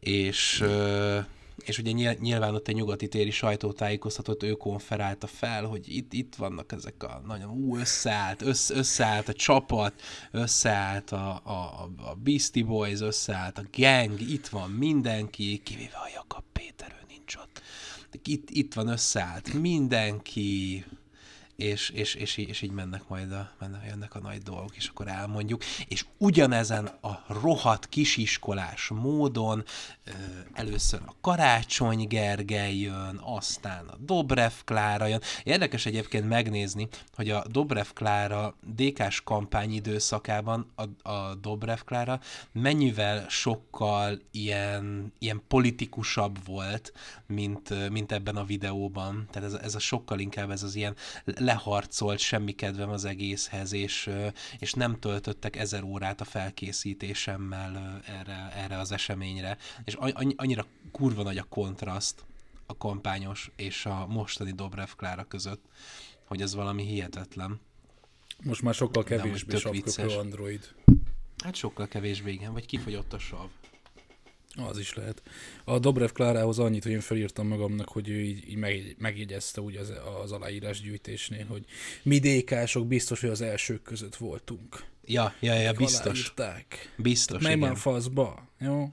és... Mm és ugye nyilván ott egy nyugati téri sajtótájékoztatót ő konferálta fel, hogy itt, itt vannak ezek a nagyon, ú, összeállt, össze, összeállt a csapat, összeállt a, a, a Beastie Boys, összeállt a gang, itt van mindenki, kivéve a Jakab Péter, ő nincs ott. Itt, itt van összeállt mindenki, és, és, és, és így mennek majd a, mennek, jönnek a nagy dolgok, és akkor elmondjuk. És ugyanezen a rohadt kisiskolás módon először a Karácsony Gergely jön, aztán a Dobrev Klára jön. Érdekes egyébként megnézni, hogy a Dobrev Klára DK-s kampány időszakában a, a Dobrev Klára mennyivel sokkal ilyen, ilyen politikusabb volt, mint, mint ebben a videóban. Tehát ez, ez a sokkal inkább ez az ilyen leharcolt, semmi kedvem az egészhez, és, és nem töltöttek ezer órát a felkészítésemmel erre, erre az eseményre. És annyira kurva nagy a kontraszt a kampányos és a mostani Dobrev Klára között, hogy ez valami hihetetlen.
Most már sokkal kevésbé sapköpő Android.
Hát sokkal kevésbé, igen. Vagy kifogyott a sav.
Az is lehet. A Dobrev Klárához annyit, hogy én felírtam magamnak, hogy ő így, így meg, megjegyezte úgy az, az aláírás gyűjtésnél, hogy mi dékások biztos, hogy az elsők között voltunk.
Ja, ja, ja, biztos. Aláírták. Biztos,
már faszba, jó?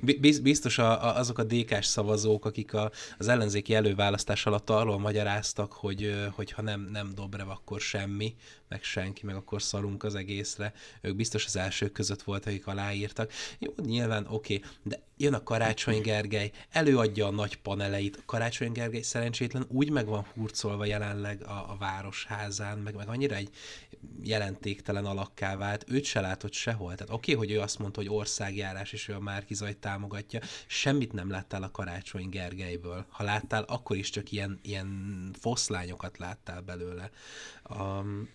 biztos a, a, azok a DK-s szavazók, akik a, az ellenzéki előválasztás alatt arról magyaráztak, hogy, hogy ha nem, nem Dobrev, akkor semmi, meg senki, meg akkor szalunk az egészre. Ők biztos az elsők között volt, akik aláírtak. Jó, nyilván oké, okay, de jön a Karácsony Gergely, előadja a nagy paneleit. A Karácsony Gergely szerencsétlen úgy meg van hurcolva jelenleg a, a városházán, meg, meg annyira egy jelentéktelen alakká vált, őt se látott sehol. Tehát oké, okay, hogy ő azt mondta, hogy országjárás, és ő a Márkizajt támogatja, semmit nem láttál a Karácsony Gergelyből. Ha láttál, akkor is csak ilyen, ilyen foszlányokat láttál belőle. Um,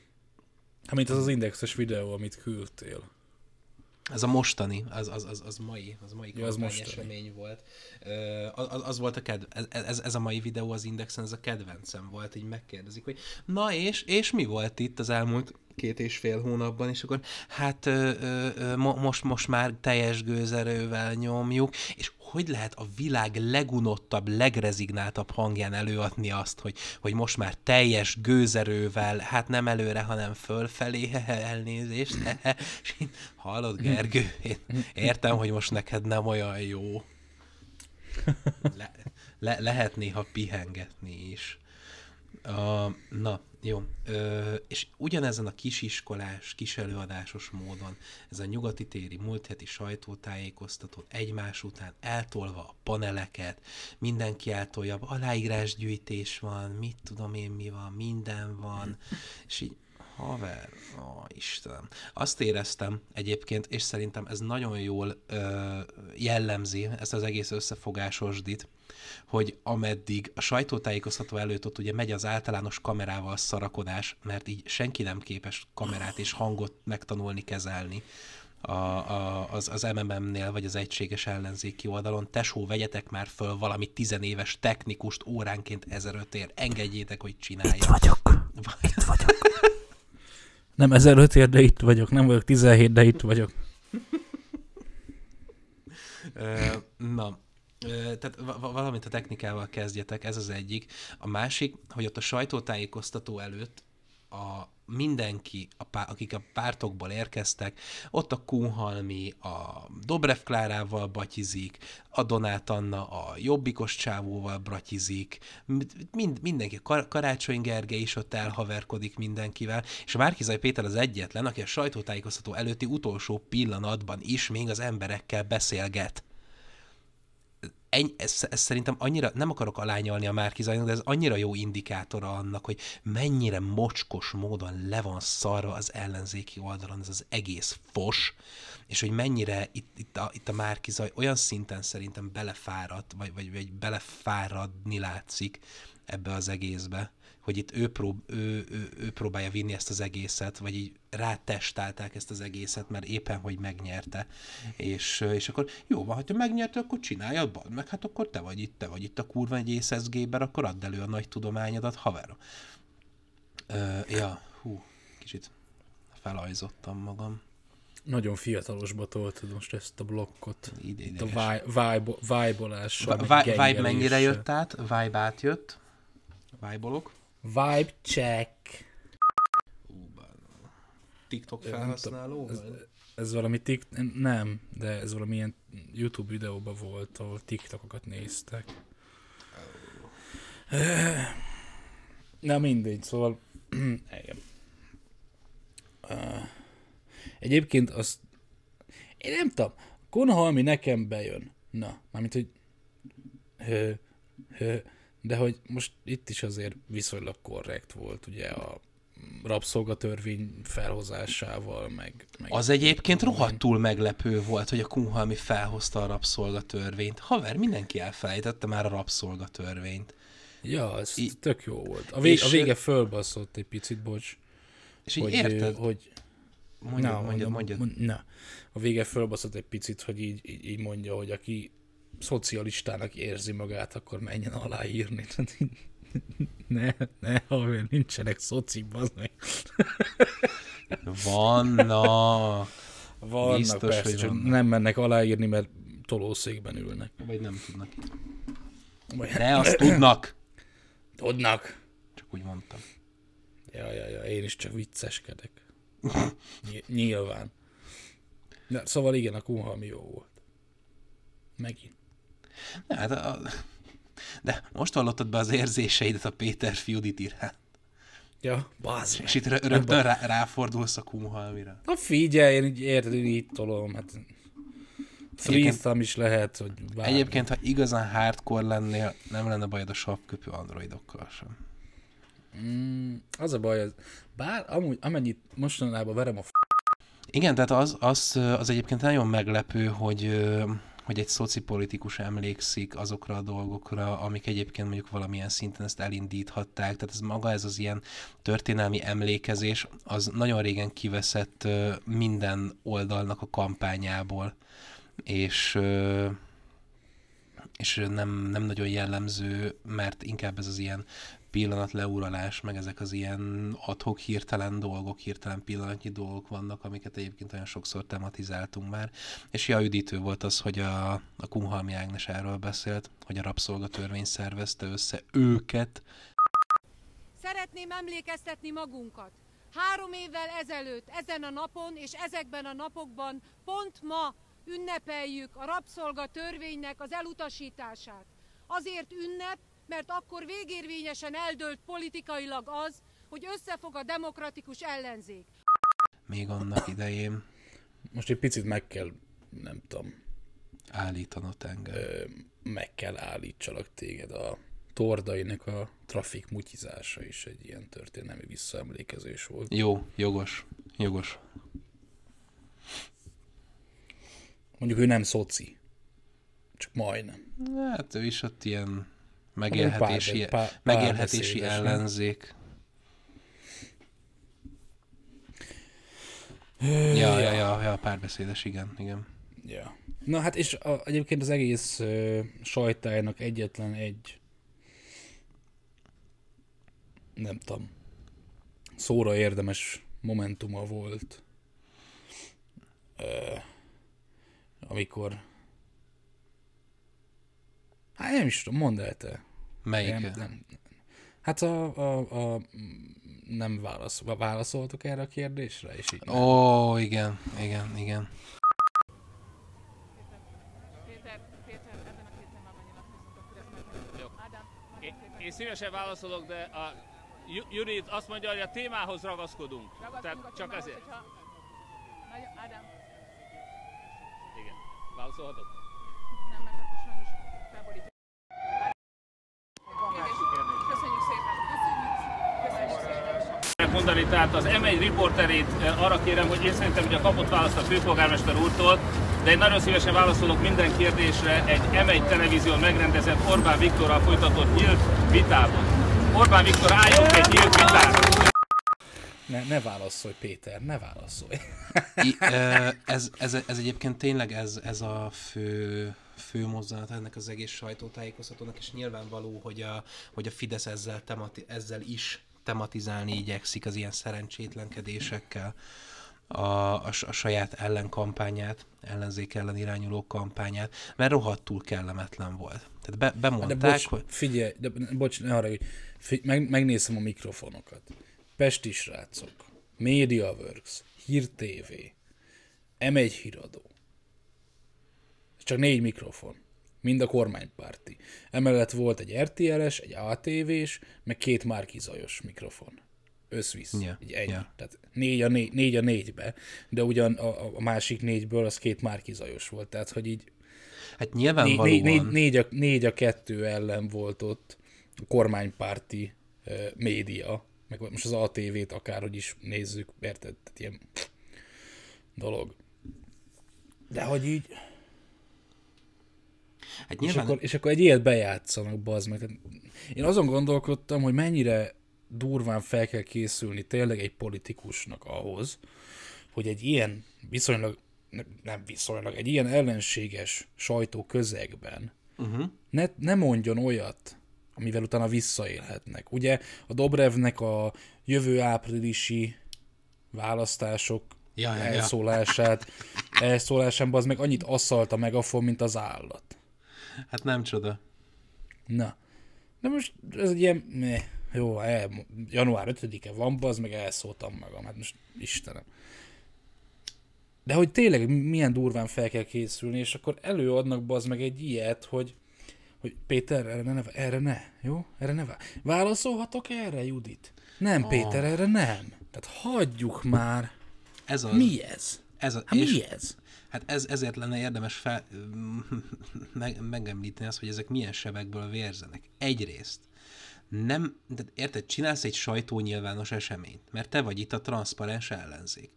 mint az az indexes videó, amit küldtél.
Ez a mostani, az, az, az, az mai, az mai ja, az esemény volt. Az, az volt a kedv, ez, ez, a mai videó az Indexen, ez a kedvencem volt, így megkérdezik, hogy na és, és mi volt itt az elmúlt két és fél hónapban, és akkor hát ö, ö, most, most már teljes gőzerővel nyomjuk, és hogy lehet a világ legunottabb, legrezignáltabb hangján előadni azt, hogy, hogy most már teljes gőzerővel, hát nem előre, hanem fölfelé, elnézést, és én, hallod Gergő, én értem, hogy most neked nem olyan jó. Le, le, lehet néha pihengetni is. Uh, na, jó. Ö, és ugyanezen a kisiskolás, kiselőadásos módon, ez a nyugati téri múlt heti sajtótájékoztató egymás után eltolva a paneleket, mindenki eltolja, aláírásgyűjtés van, mit tudom én mi van, minden van, és így haver, ó, Istenem. Azt éreztem egyébként, és szerintem ez nagyon jól ö, jellemzi ezt az egész összefogásosdit, hogy ameddig a sajtótájékoztató előtt ott ugye megy az általános kamerával szarakodás, mert így senki nem képes kamerát és hangot megtanulni, kezelni, a, a, az, az MMM-nél, vagy az egységes ellenzéki oldalon, tesó, vegyetek már föl valami tizenéves technikust óránként 1005 ér, engedjétek, hogy csinálja.
Itt vagyok, itt vagyok. Nem 1005 ér, de itt vagyok, nem vagyok 17, de itt vagyok.
Na, tehát valamint a technikával kezdjetek, ez az egyik. A másik, hogy ott a sajtótájékoztató előtt a mindenki, a pá, akik a pártokból érkeztek, ott a Kunhalmi a Dobrev Klárával batyizik, a Donát Anna a Jobbikos csávóval bratyizik, mind, mindenki, Kar- Karácsony Gergely is ott elhaverkodik mindenkivel, és a Márkizai Péter az egyetlen, aki a sajtótájékoztató előtti utolsó pillanatban is még az emberekkel beszélget eny, ez, ez szerintem annyira, nem akarok alányalni a Márkizajnak, de ez annyira jó indikátora annak, hogy mennyire mocskos módon le van szarva az ellenzéki oldalon ez az egész fos, és hogy mennyire itt, itt a, itt a Márkizaj olyan szinten szerintem belefáradt, vagy, vagy, vagy belefáradni látszik ebbe az egészbe, hogy itt ő, prób, ő, ő, ő próbálja vinni ezt az egészet, vagy így rátestálták ezt az egészet, mert éppen, hogy megnyerte. És, és akkor jó van, ha megnyerte, akkor csináljad, bad meg, hát akkor te vagy itt, te vagy itt a kurva egy észezgéber, akkor add elő a nagy tudományodat, haverom. Ö, ja, hú, kicsit felajzottam magam.
Nagyon fiatalosba toltad most ezt a blokkot.
Ide,
a vibe, vibe-olással.
Vibe mennyire jött át? Vibe átjött? Vibe-olok?
Vibe check.
TikTok felhasználó?
Ez, ez valami tik... Nem, de ez valamilyen YouTube videóban volt, ahol TikTokokat néztek. Na mindegy, szóval... Igen. Egyébként azt... Én nem tudom, Konhalmi nekem bejön. Na, mármint, hogy... Hö, hö, de hogy most itt is azért viszonylag korrekt volt, ugye a rabszolgatörvény felhozásával, meg... meg
az egyébként rohadtul meglepő volt, hogy a Kunhalmi felhozta a rabszolgatörvényt. Haver, mindenki elfelejtette már a rabszolgatörvényt.
Ja, ez I- tök jó volt. A, vég, a vége fölbaszott egy picit, bocs.
És így hogy, érted?
Hogy,
mondjad, na, mondjad, mondjad.
Na, a vége fölbaszott egy picit, hogy így, így, így mondja, hogy aki szocialistának érzi magát, akkor menjen aláírni. ne, ne, haver, nincsenek szoci, meg.
Vannak.
Vannak, Biztos, persze, hogy csak vannak. nem mennek aláírni, mert tolószékben ülnek.
Vagy nem tudnak. Vagy... Ne, azt tudnak.
Tudnak.
Csak úgy mondtam.
Ja, ja, ja, én is csak vicceskedek. Nyilván. De, szóval igen, a kunhalmi jó volt. Megint.
Ne, hát a... De most hallottad be az érzéseidet a Péter Fiudit iránt.
Ja, báz
És itt rögtön rá, ráfordulsz a kumhalmira.
Na figyelj, én így érted, én így tolom, hát Free is lehet, hogy
bármi. Egyébként, ha igazán hardcore lennél, nem lenne bajod a sapköpő androidokkal sem.
Mm, az a baj, az, bár amúgy, amennyit mostanában verem a f...
Igen, tehát az, az, az egyébként nagyon meglepő, hogy hogy egy szocipolitikus emlékszik azokra a dolgokra, amik egyébként mondjuk valamilyen szinten ezt elindíthatták. Tehát ez maga ez az ilyen történelmi emlékezés, az nagyon régen kiveszett minden oldalnak a kampányából, és és nem, nem nagyon jellemző, mert inkább ez az ilyen pillanat leuralás, meg ezek az ilyen adhok hirtelen dolgok, hirtelen pillanatnyi dolgok vannak, amiket egyébként olyan sokszor tematizáltunk már. És ja, üdítő volt az, hogy a, a Kunhalmi Ágnes erről beszélt, hogy a rabszolgatörvény szervezte össze őket.
Szeretném emlékeztetni magunkat. Három évvel ezelőtt, ezen a napon és ezekben a napokban pont ma ünnepeljük a rabszolgatörvénynek az elutasítását. Azért ünnep, mert akkor végérvényesen eldőlt politikailag az, hogy összefog a demokratikus ellenzék.
Még annak idején.
Most egy picit meg kell, nem tudom.
Állítanod engem. Ö,
meg kell állítsalak téged a tordainak a trafik mutyizása is egy ilyen történelmi visszaemlékezés volt.
Jó, jogos, jogos.
Mondjuk ő nem szoci. Csak majdnem.
Hát ő is ott ilyen megélhetési, pár, pár, megélhetési pár ellenzék. Ja, ja, ja, ja, párbeszédes, igen, igen.
Ja. Na hát és a, egyébként az egész uh, sajtájának egyetlen egy nem tudom, szóra érdemes momentuma volt, uh, amikor Nem is tudom, mondd el te.
Melyik?
Nem, nem. Hát a, a, a nem válasz, válaszoltok erre a kérdésre? És így
Ó, oh, igen, igen, igen.
Én szívesen válaszolok, de a Judit azt mondja, hogy a témához ragaszkodunk.
Ragaszkodunk
Tehát
a
csak
témához,
ezért.
hogyha- Nagyon, Ádám,
Igen. Válaszolhatok?
nem, mert akkor sajnos felborítja. Kérdés. Köszönjük szépen. Köszönjük. Köszönjük szépen.
Mondani, tehát az M1 riporterét arra kérem, hogy én szerintem ugye kapott választ a főpolgármester úrtól, de én nagyon szívesen válaszolok minden kérdésre egy M1 televízión megrendezett Orbán Viktorral folytatott nyílt vitában. Orbán Viktor, álljunk egy nyílt vitára!
Ne, ne válaszolj, Péter, ne válaszolj.
I, ez, ez, ez egyébként tényleg ez, ez a fő, fő mozzanat ennek az egész sajtótájékoztatónak, és nyilvánvaló, hogy a, hogy a Fidesz ezzel, temati, ezzel is tematizálni igyekszik az ilyen szerencsétlenkedésekkel a, a, a saját ellenkampányát, ellenzék ellen irányuló kampányát, mert rohadtul kellemetlen volt. Tehát be,
De
bemondták,
bocs,
hogy...
figyelj, de, bocs, ne haragudj, Figy- meg, megnézem a mikrofonokat. Pesti srácok, MediaWorks, Hír TV, M1 híradó. Csak négy mikrofon. Mind a kormánypárti. Emellett volt egy RTL-es, egy ATV-s, meg két Márkizajos mikrofon. Összvisz.
Ja,
Egy
ja.
Tehát négy a, négy, négy a négybe, de ugyan a, a másik négyből az két Márkizajos volt. Tehát, hogy így
Hát nyilvánvalóan...
né, né, négy, a, négy a kettő ellen volt ott a kormánypárti uh, média, meg most az ATV-t akárhogy is nézzük, érted? Tehát ilyen dolog. De hogy így...
Hát
És
nyilván...
akkor, és akkor egy ilyet bejátszanak, bazd meg. Én azon gondolkodtam, hogy mennyire durván fel kell készülni tényleg egy politikusnak ahhoz, hogy egy ilyen viszonylag, ne- nem viszonylag, egy ilyen ellenséges sajtó közegben
Uh-huh.
ne, ne mondjon olyat, amivel utána visszaélhetnek. Ugye a Dobrevnek a jövő áprilisi választások
Ja, ja, ja.
elszólását, elszólásában az meg annyit asszalt a megafon, mint az állat.
Hát nem csoda.
Na. De most ez egy ilyen, meh, jó, el, január 5-e van, az meg elszóltam magam, hát most Istenem. De hogy tényleg milyen durván fel kell készülni, és akkor előadnak az meg egy ilyet, hogy, hogy Péter, erre ne, erre ne, jó? Erre ne vá- Válaszolhatok erre, Judit? Nem,
Ah.
Péter, erre nem. Tehát hagyjuk már.
Ez az.
Mi ez?
Ez a,
Hát mi ez?
Hát ez, ezért lenne érdemes fel, meg, megemlíteni azt, hogy ezek milyen sebekből vérzenek. Egyrészt nem, de érted, csinálsz egy sajtónyilvános eseményt, mert te vagy itt a transzparens ellenzék.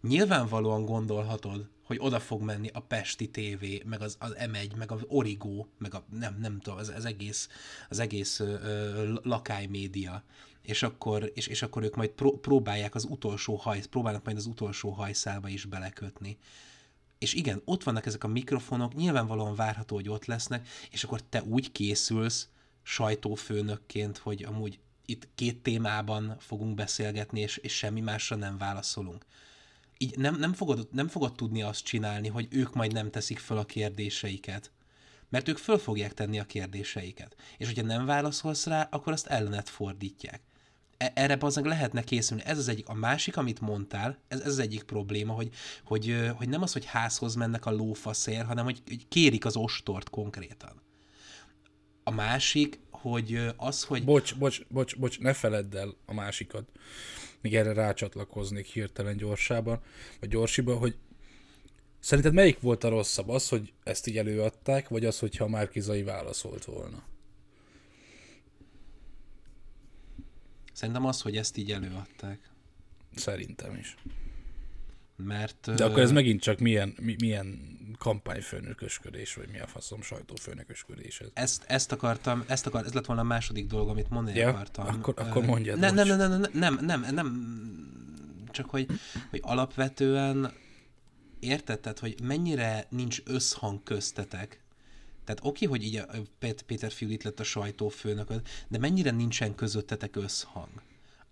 Nyilvánvalóan gondolhatod, hogy oda fog menni a Pesti TV, meg az, az M1, meg az Origo, meg a nem, nem tudom, az, az egész, az egész ö, ö, lakálymédia, és akkor, és, és akkor ők majd pró, próbálják az utolsó haj, próbálnak majd az utolsó hajszálba is belekötni. És igen, ott vannak ezek a mikrofonok, nyilvánvalóan várható, hogy ott lesznek, és akkor te úgy készülsz sajtófőnökként, hogy amúgy itt két témában fogunk beszélgetni, és, és semmi másra nem válaszolunk. Így nem, nem, fogod, nem fogod tudni azt csinálni, hogy ők majd nem teszik föl a kérdéseiket. Mert ők föl fogják tenni a kérdéseiket. És hogyha nem válaszolsz rá, akkor azt ellenet fordítják. E- erre bazdmeg lehetne készülni. Ez az egyik. A másik, amit mondtál, ez, ez az egyik probléma, hogy, hogy, hogy nem az, hogy házhoz mennek a lófaszér, hanem hogy, hogy kérik az ostort konkrétan. A másik, hogy az, hogy...
Bocs, bocs, bocs, bocs, ne feledd el a másikat. Még erre rácsatlakoznék hirtelen gyorsában, vagy gyorsiban, hogy szerinted melyik volt a rosszabb? Az, hogy ezt így előadták, vagy az, hogyha Márkizai válaszolt volna?
Szerintem az, hogy ezt így előadták.
Szerintem is.
Mert...
De akkor ez megint csak milyen, mi, milyen kampányfőnökösködés, vagy mi a faszom sajtófőnökösködés ez.
Ezt, ezt akartam, ezt akar, ez lett volna a második dolog, amit mondani
Ja,
akartam.
akkor- akkor mondjad,
Nem, nem, nem, nem, nem, nem, nem, nem, csak hogy, hogy alapvetően érted, tehát, hogy mennyire nincs összhang köztetek, tehát oké, hogy így a Pét- Péter Fiú itt lett a sajtófőnököd, de mennyire nincsen közöttetek összhang?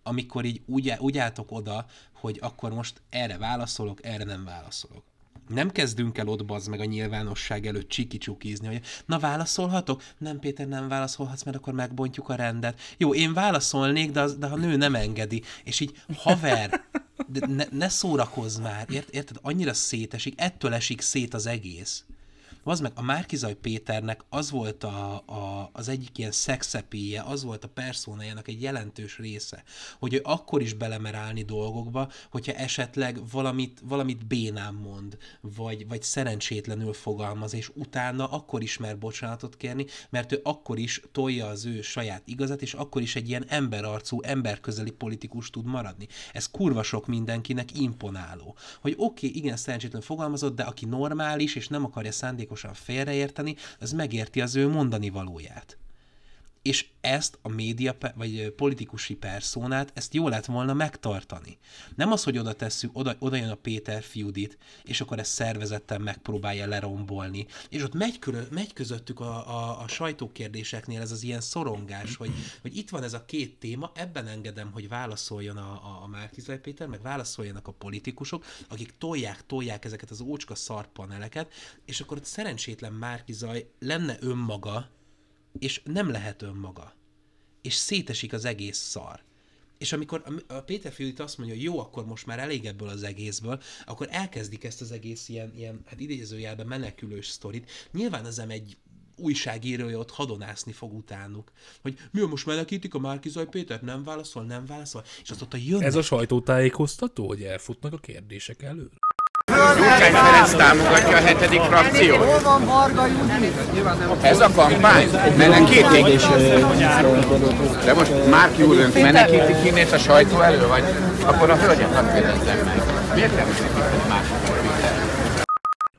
Amikor így úgy, úgy álltok oda, hogy akkor most erre válaszolok, erre nem válaszolok. Nem kezdünk el ott bazd meg a nyilvánosság előtt csiki-csukizni, hogy na válaszolhatok? Nem, Péter, nem válaszolhatsz, mert akkor megbontjuk a rendet. Jó, én válaszolnék, de, az, de ha nő nem engedi. És így, haver, de ne, ne szórakozz már, ért, érted? Annyira szétesik, ettől esik szét az egész. Az meg a Márkizaj Péternek az volt a, a, az egyik ilyen szexepéje, az volt a personájának egy jelentős része, hogy ő akkor is belemer állni dolgokba, hogyha esetleg valamit, valamit bénám mond, vagy, vagy szerencsétlenül fogalmaz, és utána akkor is mer bocsánatot kérni, mert ő akkor is tolja az ő saját igazat, és akkor is egy ilyen emberarcú, emberközeli politikus tud maradni. Ez kurva sok mindenkinek imponáló. Hogy oké, okay, igen, szerencsétlen fogalmazott, de aki normális, és nem akarja szándékosan félreérteni, az megérti az ő mondani valóját. És ezt a média, vagy politikusi perszónát, ezt jól lett volna megtartani. Nem az, hogy oda tesszük, oda, oda jön a Péter Fiudit, és akkor ezt szervezetten megpróbálja lerombolni. És ott megy, körül, megy közöttük a, a, a sajtókérdéseknél ez az ilyen szorongás, hogy, hogy itt van ez a két téma, ebben engedem, hogy válaszoljon a, a, a Márkizaj Péter, meg válaszoljanak a politikusok, akik tolják, tolják ezeket az ócska szarpaneleket, és akkor ott szerencsétlen Márkizaj lenne önmaga, és nem lehet önmaga. És szétesik az egész szar. És amikor a Péter Fiulit azt mondja, hogy jó, akkor most már elég ebből az egészből, akkor elkezdik ezt az egész ilyen, ilyen hát idézőjelben menekülős sztorit. Nyilván az egy újságírója ott hadonászni fog utánuk. Hogy mi most menekítik a Márkizaj Péter? Nem válaszol, nem válaszol. És azt ott a jönnek.
Ez a sajtótájékoztató, hogy elfutnak a kérdések elől?
Gyurcsány Ferenc támogatja a hetedik frakciót. Ez a kampány? Menekítik? De most Márki úr önt menekítik innét a sajtó elő, vagy akkor a hölgyet hadd kérdezzem meg. Miért nem menekítik másik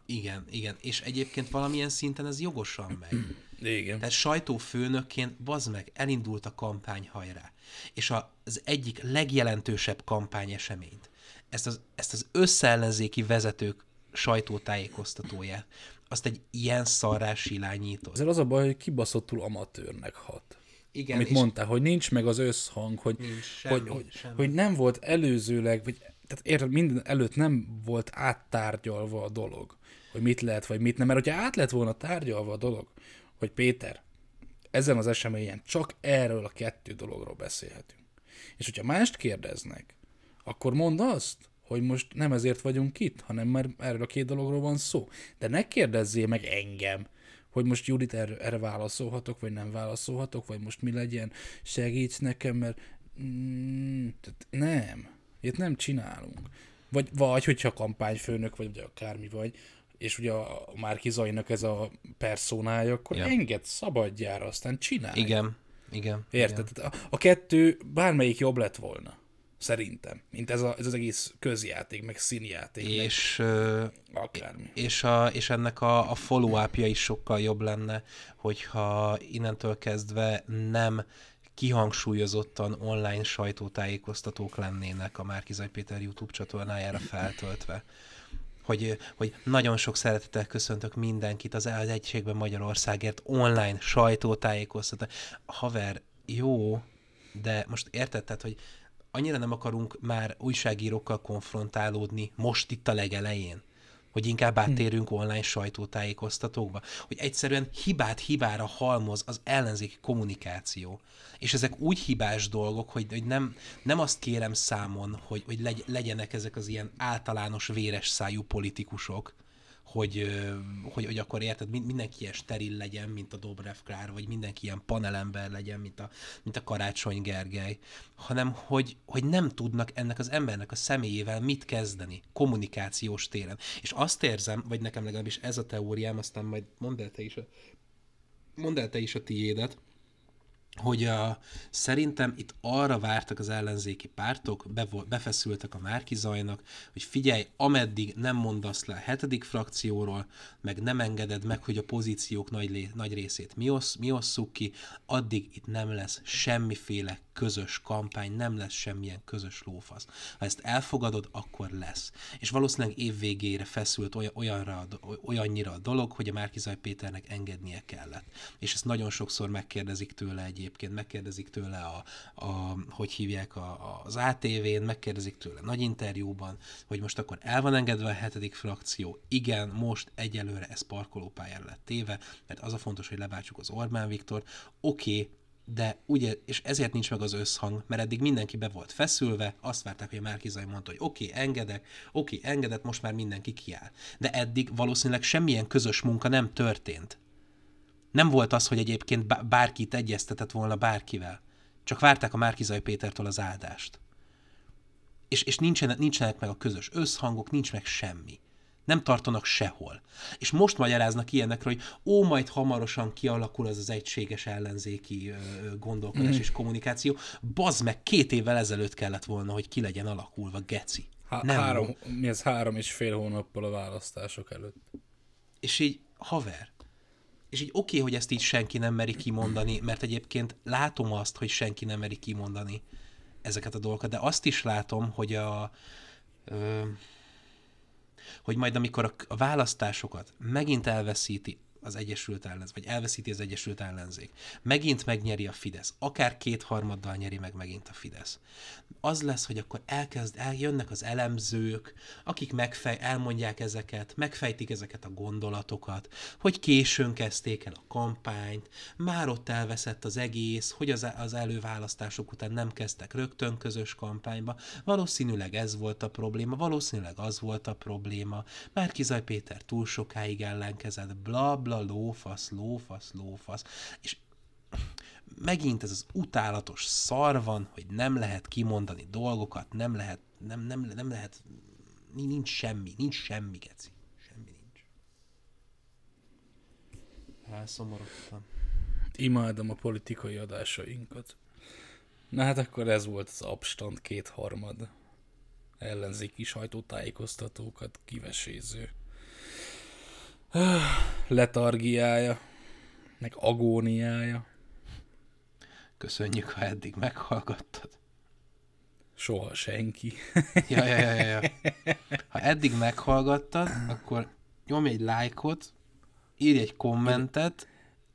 Igen, igen. És egyébként valamilyen szinten ez jogosan megy.
Igen.
Tehát sajtófőnökként, bazd meg, elindult a kampány hajrá. És az egyik legjelentősebb kampányeseményt ezt az, ezt az összeellenzéki vezetők sajtótájékoztatóját, azt egy ilyen szarrás irányított.
Ezzel az a baj, hogy kibaszottul amatőrnek hat. Igen, Amit mondtál, hogy nincs meg az összhang, hogy,
nincs, semmi,
hogy, hogy,
semmi.
hogy nem volt előzőleg, vagy, tehát érted, minden előtt nem volt áttárgyalva a dolog, hogy mit lehet, vagy mit nem. Mert hogyha át lett volna tárgyalva a dolog, hogy Péter, ezen az eseményen csak erről a kettő dologról beszélhetünk. És hogyha mást kérdeznek, akkor mondd azt, hogy most nem ezért vagyunk itt, hanem már erről a két dologról van szó. De ne kérdezzél meg engem, hogy most Judit erre, erre válaszolhatok, vagy nem válaszolhatok, vagy most mi legyen, segíts nekem, mert mm, nem, itt nem csinálunk. Vagy, vagy hogyha kampányfőnök vagy, vagy akármi vagy, és ugye a Márki Zajnak ez a personája, akkor ja. enged szabadjára, aztán csinálj.
Igen, igen.
Érted?
Igen.
A, a kettő bármelyik jobb lett volna. Szerintem. Mint ez, a, ez az egész közjáték, meg színjáték.
És,
meg akármi.
És, a, és ennek a, a follow-upja is sokkal jobb lenne, hogyha innentől kezdve nem kihangsúlyozottan online sajtótájékoztatók lennének a Márkizaj Péter YouTube csatornájára feltöltve. Hogy, hogy nagyon sok szeretettel köszöntök mindenkit az, Egységben Magyarországért online sajtótájékoztató. Haver, jó, de most érted, tehát, hogy annyira nem akarunk már újságírókkal konfrontálódni most itt a legelején, hogy inkább áttérünk online sajtótájékoztatókba, hogy egyszerűen hibát hibára halmoz az ellenzéki kommunikáció. És ezek úgy hibás dolgok, hogy, hogy nem, nem azt kérem számon, hogy, hogy legy, legyenek ezek az ilyen általános véres szájú politikusok, hogy, hogy, hogy akkor érted, mindenki ilyen steril legyen, mint a Dobrev Klár, vagy mindenki ilyen panelember legyen, mint a, mint a Karácsony Gergely, hanem hogy, hogy nem tudnak ennek az embernek a személyével mit kezdeni kommunikációs téren. És azt érzem, vagy nekem legalábbis ez a teóriám, aztán majd mondd el te is a, mondd el te is a tiédet, hogy a, szerintem itt arra vártak az ellenzéki pártok, be, befeszültek a Márkizajnak, hogy figyelj, ameddig nem mondasz le a hetedik frakcióról, meg nem engeded meg, hogy a pozíciók nagy, nagy részét mi, osz, mi osszuk ki, addig itt nem lesz semmiféle közös kampány, nem lesz semmilyen közös lófasz. Ha ezt elfogadod, akkor lesz. És valószínűleg év végére feszült olyan, olyanra, olyannyira a dolog, hogy a Márkizaj Péternek engednie kellett. És ezt nagyon sokszor megkérdezik tőle egyébként, megkérdezik tőle a, a hogy hívják a, az ATV-n, megkérdezik tőle nagy interjúban, hogy most akkor el van engedve a hetedik frakció. Igen, most egyelőre ez parkolópályára lett téve, mert az a fontos, hogy lebátsuk az Orbán Viktor. Oké, okay, de ugye, és ezért nincs meg az összhang, mert eddig mindenki be volt feszülve, azt várták, hogy a Márkizai mondta, hogy oké, okay, engedek, oké, okay, engedett, most már mindenki kiáll. De eddig valószínűleg semmilyen közös munka nem történt. Nem volt az, hogy egyébként bárkit egyeztetett volna bárkivel. Csak várták a Márkizai Pétertől az áldást. És, és nincsenek, nincsenek meg a közös összhangok, nincs meg semmi nem tartanak sehol. És most magyaráznak ilyenekről, hogy ó, majd hamarosan kialakul az az egységes ellenzéki gondolkodás mm. és kommunikáció. Bazd meg, két évvel ezelőtt kellett volna, hogy ki legyen alakulva, geci.
Há- nem három, mi ez három és fél hónappal a választások előtt.
És így, haver, és így oké, okay, hogy ezt így senki nem meri kimondani, mert egyébként látom azt, hogy senki nem meri kimondani ezeket a dolgokat, de azt is látom, hogy a ö, hogy majd amikor a választásokat megint elveszíti az Egyesült Ellenzék, vagy elveszíti az Egyesült Ellenzék, megint megnyeri a Fidesz, akár kétharmaddal nyeri meg megint a Fidesz. Az lesz, hogy akkor elkezd, eljönnek az elemzők, akik megfej, elmondják ezeket, megfejtik ezeket a gondolatokat, hogy későn kezdték el a kampányt, már ott elveszett az egész, hogy az, az előválasztások után nem kezdtek rögtön közös kampányba. Valószínűleg ez volt a probléma, valószínűleg az volt a probléma. Már Kizaj Péter túl sokáig ellenkezett, bla bla bla, lófasz, lófasz, lófasz, és megint ez az utálatos szar van, hogy nem lehet kimondani dolgokat, nem lehet, nem, nem, nem lehet, nincs semmi, nincs semmi, geci. Semmi nincs. Elszomorodtam.
Imádom a politikai adásainkat. Na hát akkor ez volt az abstand kétharmad ellenzéki sajtótájékoztatókat kiveséző letargiája, meg agóniája.
Köszönjük, ha eddig meghallgattad.
Soha senki.
ja, ja, ja, ja. Ha eddig meghallgattad, akkor nyomj egy lájkot, írj egy kommentet,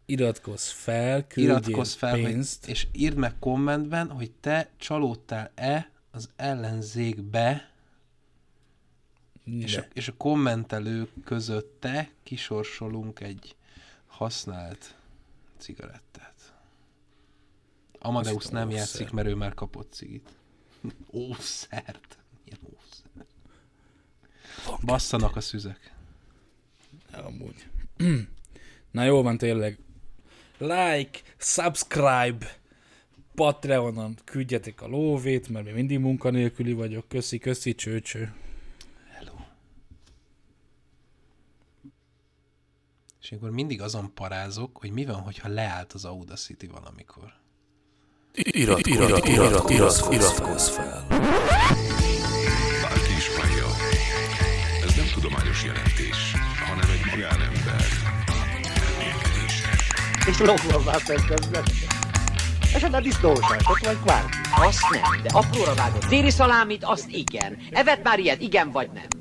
iratkozz fel,
iratkozz fel, pénzt. Hogy, és írd meg kommentben, hogy te csalódtál-e az ellenzékbe, és a, és a kommentelők között te kisorsolunk egy használt cigarettát. Amadeus Azt nem játszik, mert ő már kapott cigit. Ószert. Milyen ószert. Basszanak a szüzek.
Amúgy. Na jó van tényleg. Like, subscribe, Patreonon küldjetek a lóvét, mert mi mindig munkanélküli vagyok. Köszi, köszi, csőcső.
És akkor mindig azon parázok, hogy mi van, hogyha leállt az Audacity valamikor.
Irat, irat, irat, irat, irat, iratkozz fel.
Bárki is várja. Ez nem tudományos jelentés, hanem egy magánember.
És lóval közben. És a disznósajtot vagy kvárti?
Azt nem, de apróra vágott déli szalámit, azt igen. Evet már ilyet, igen vagy nem?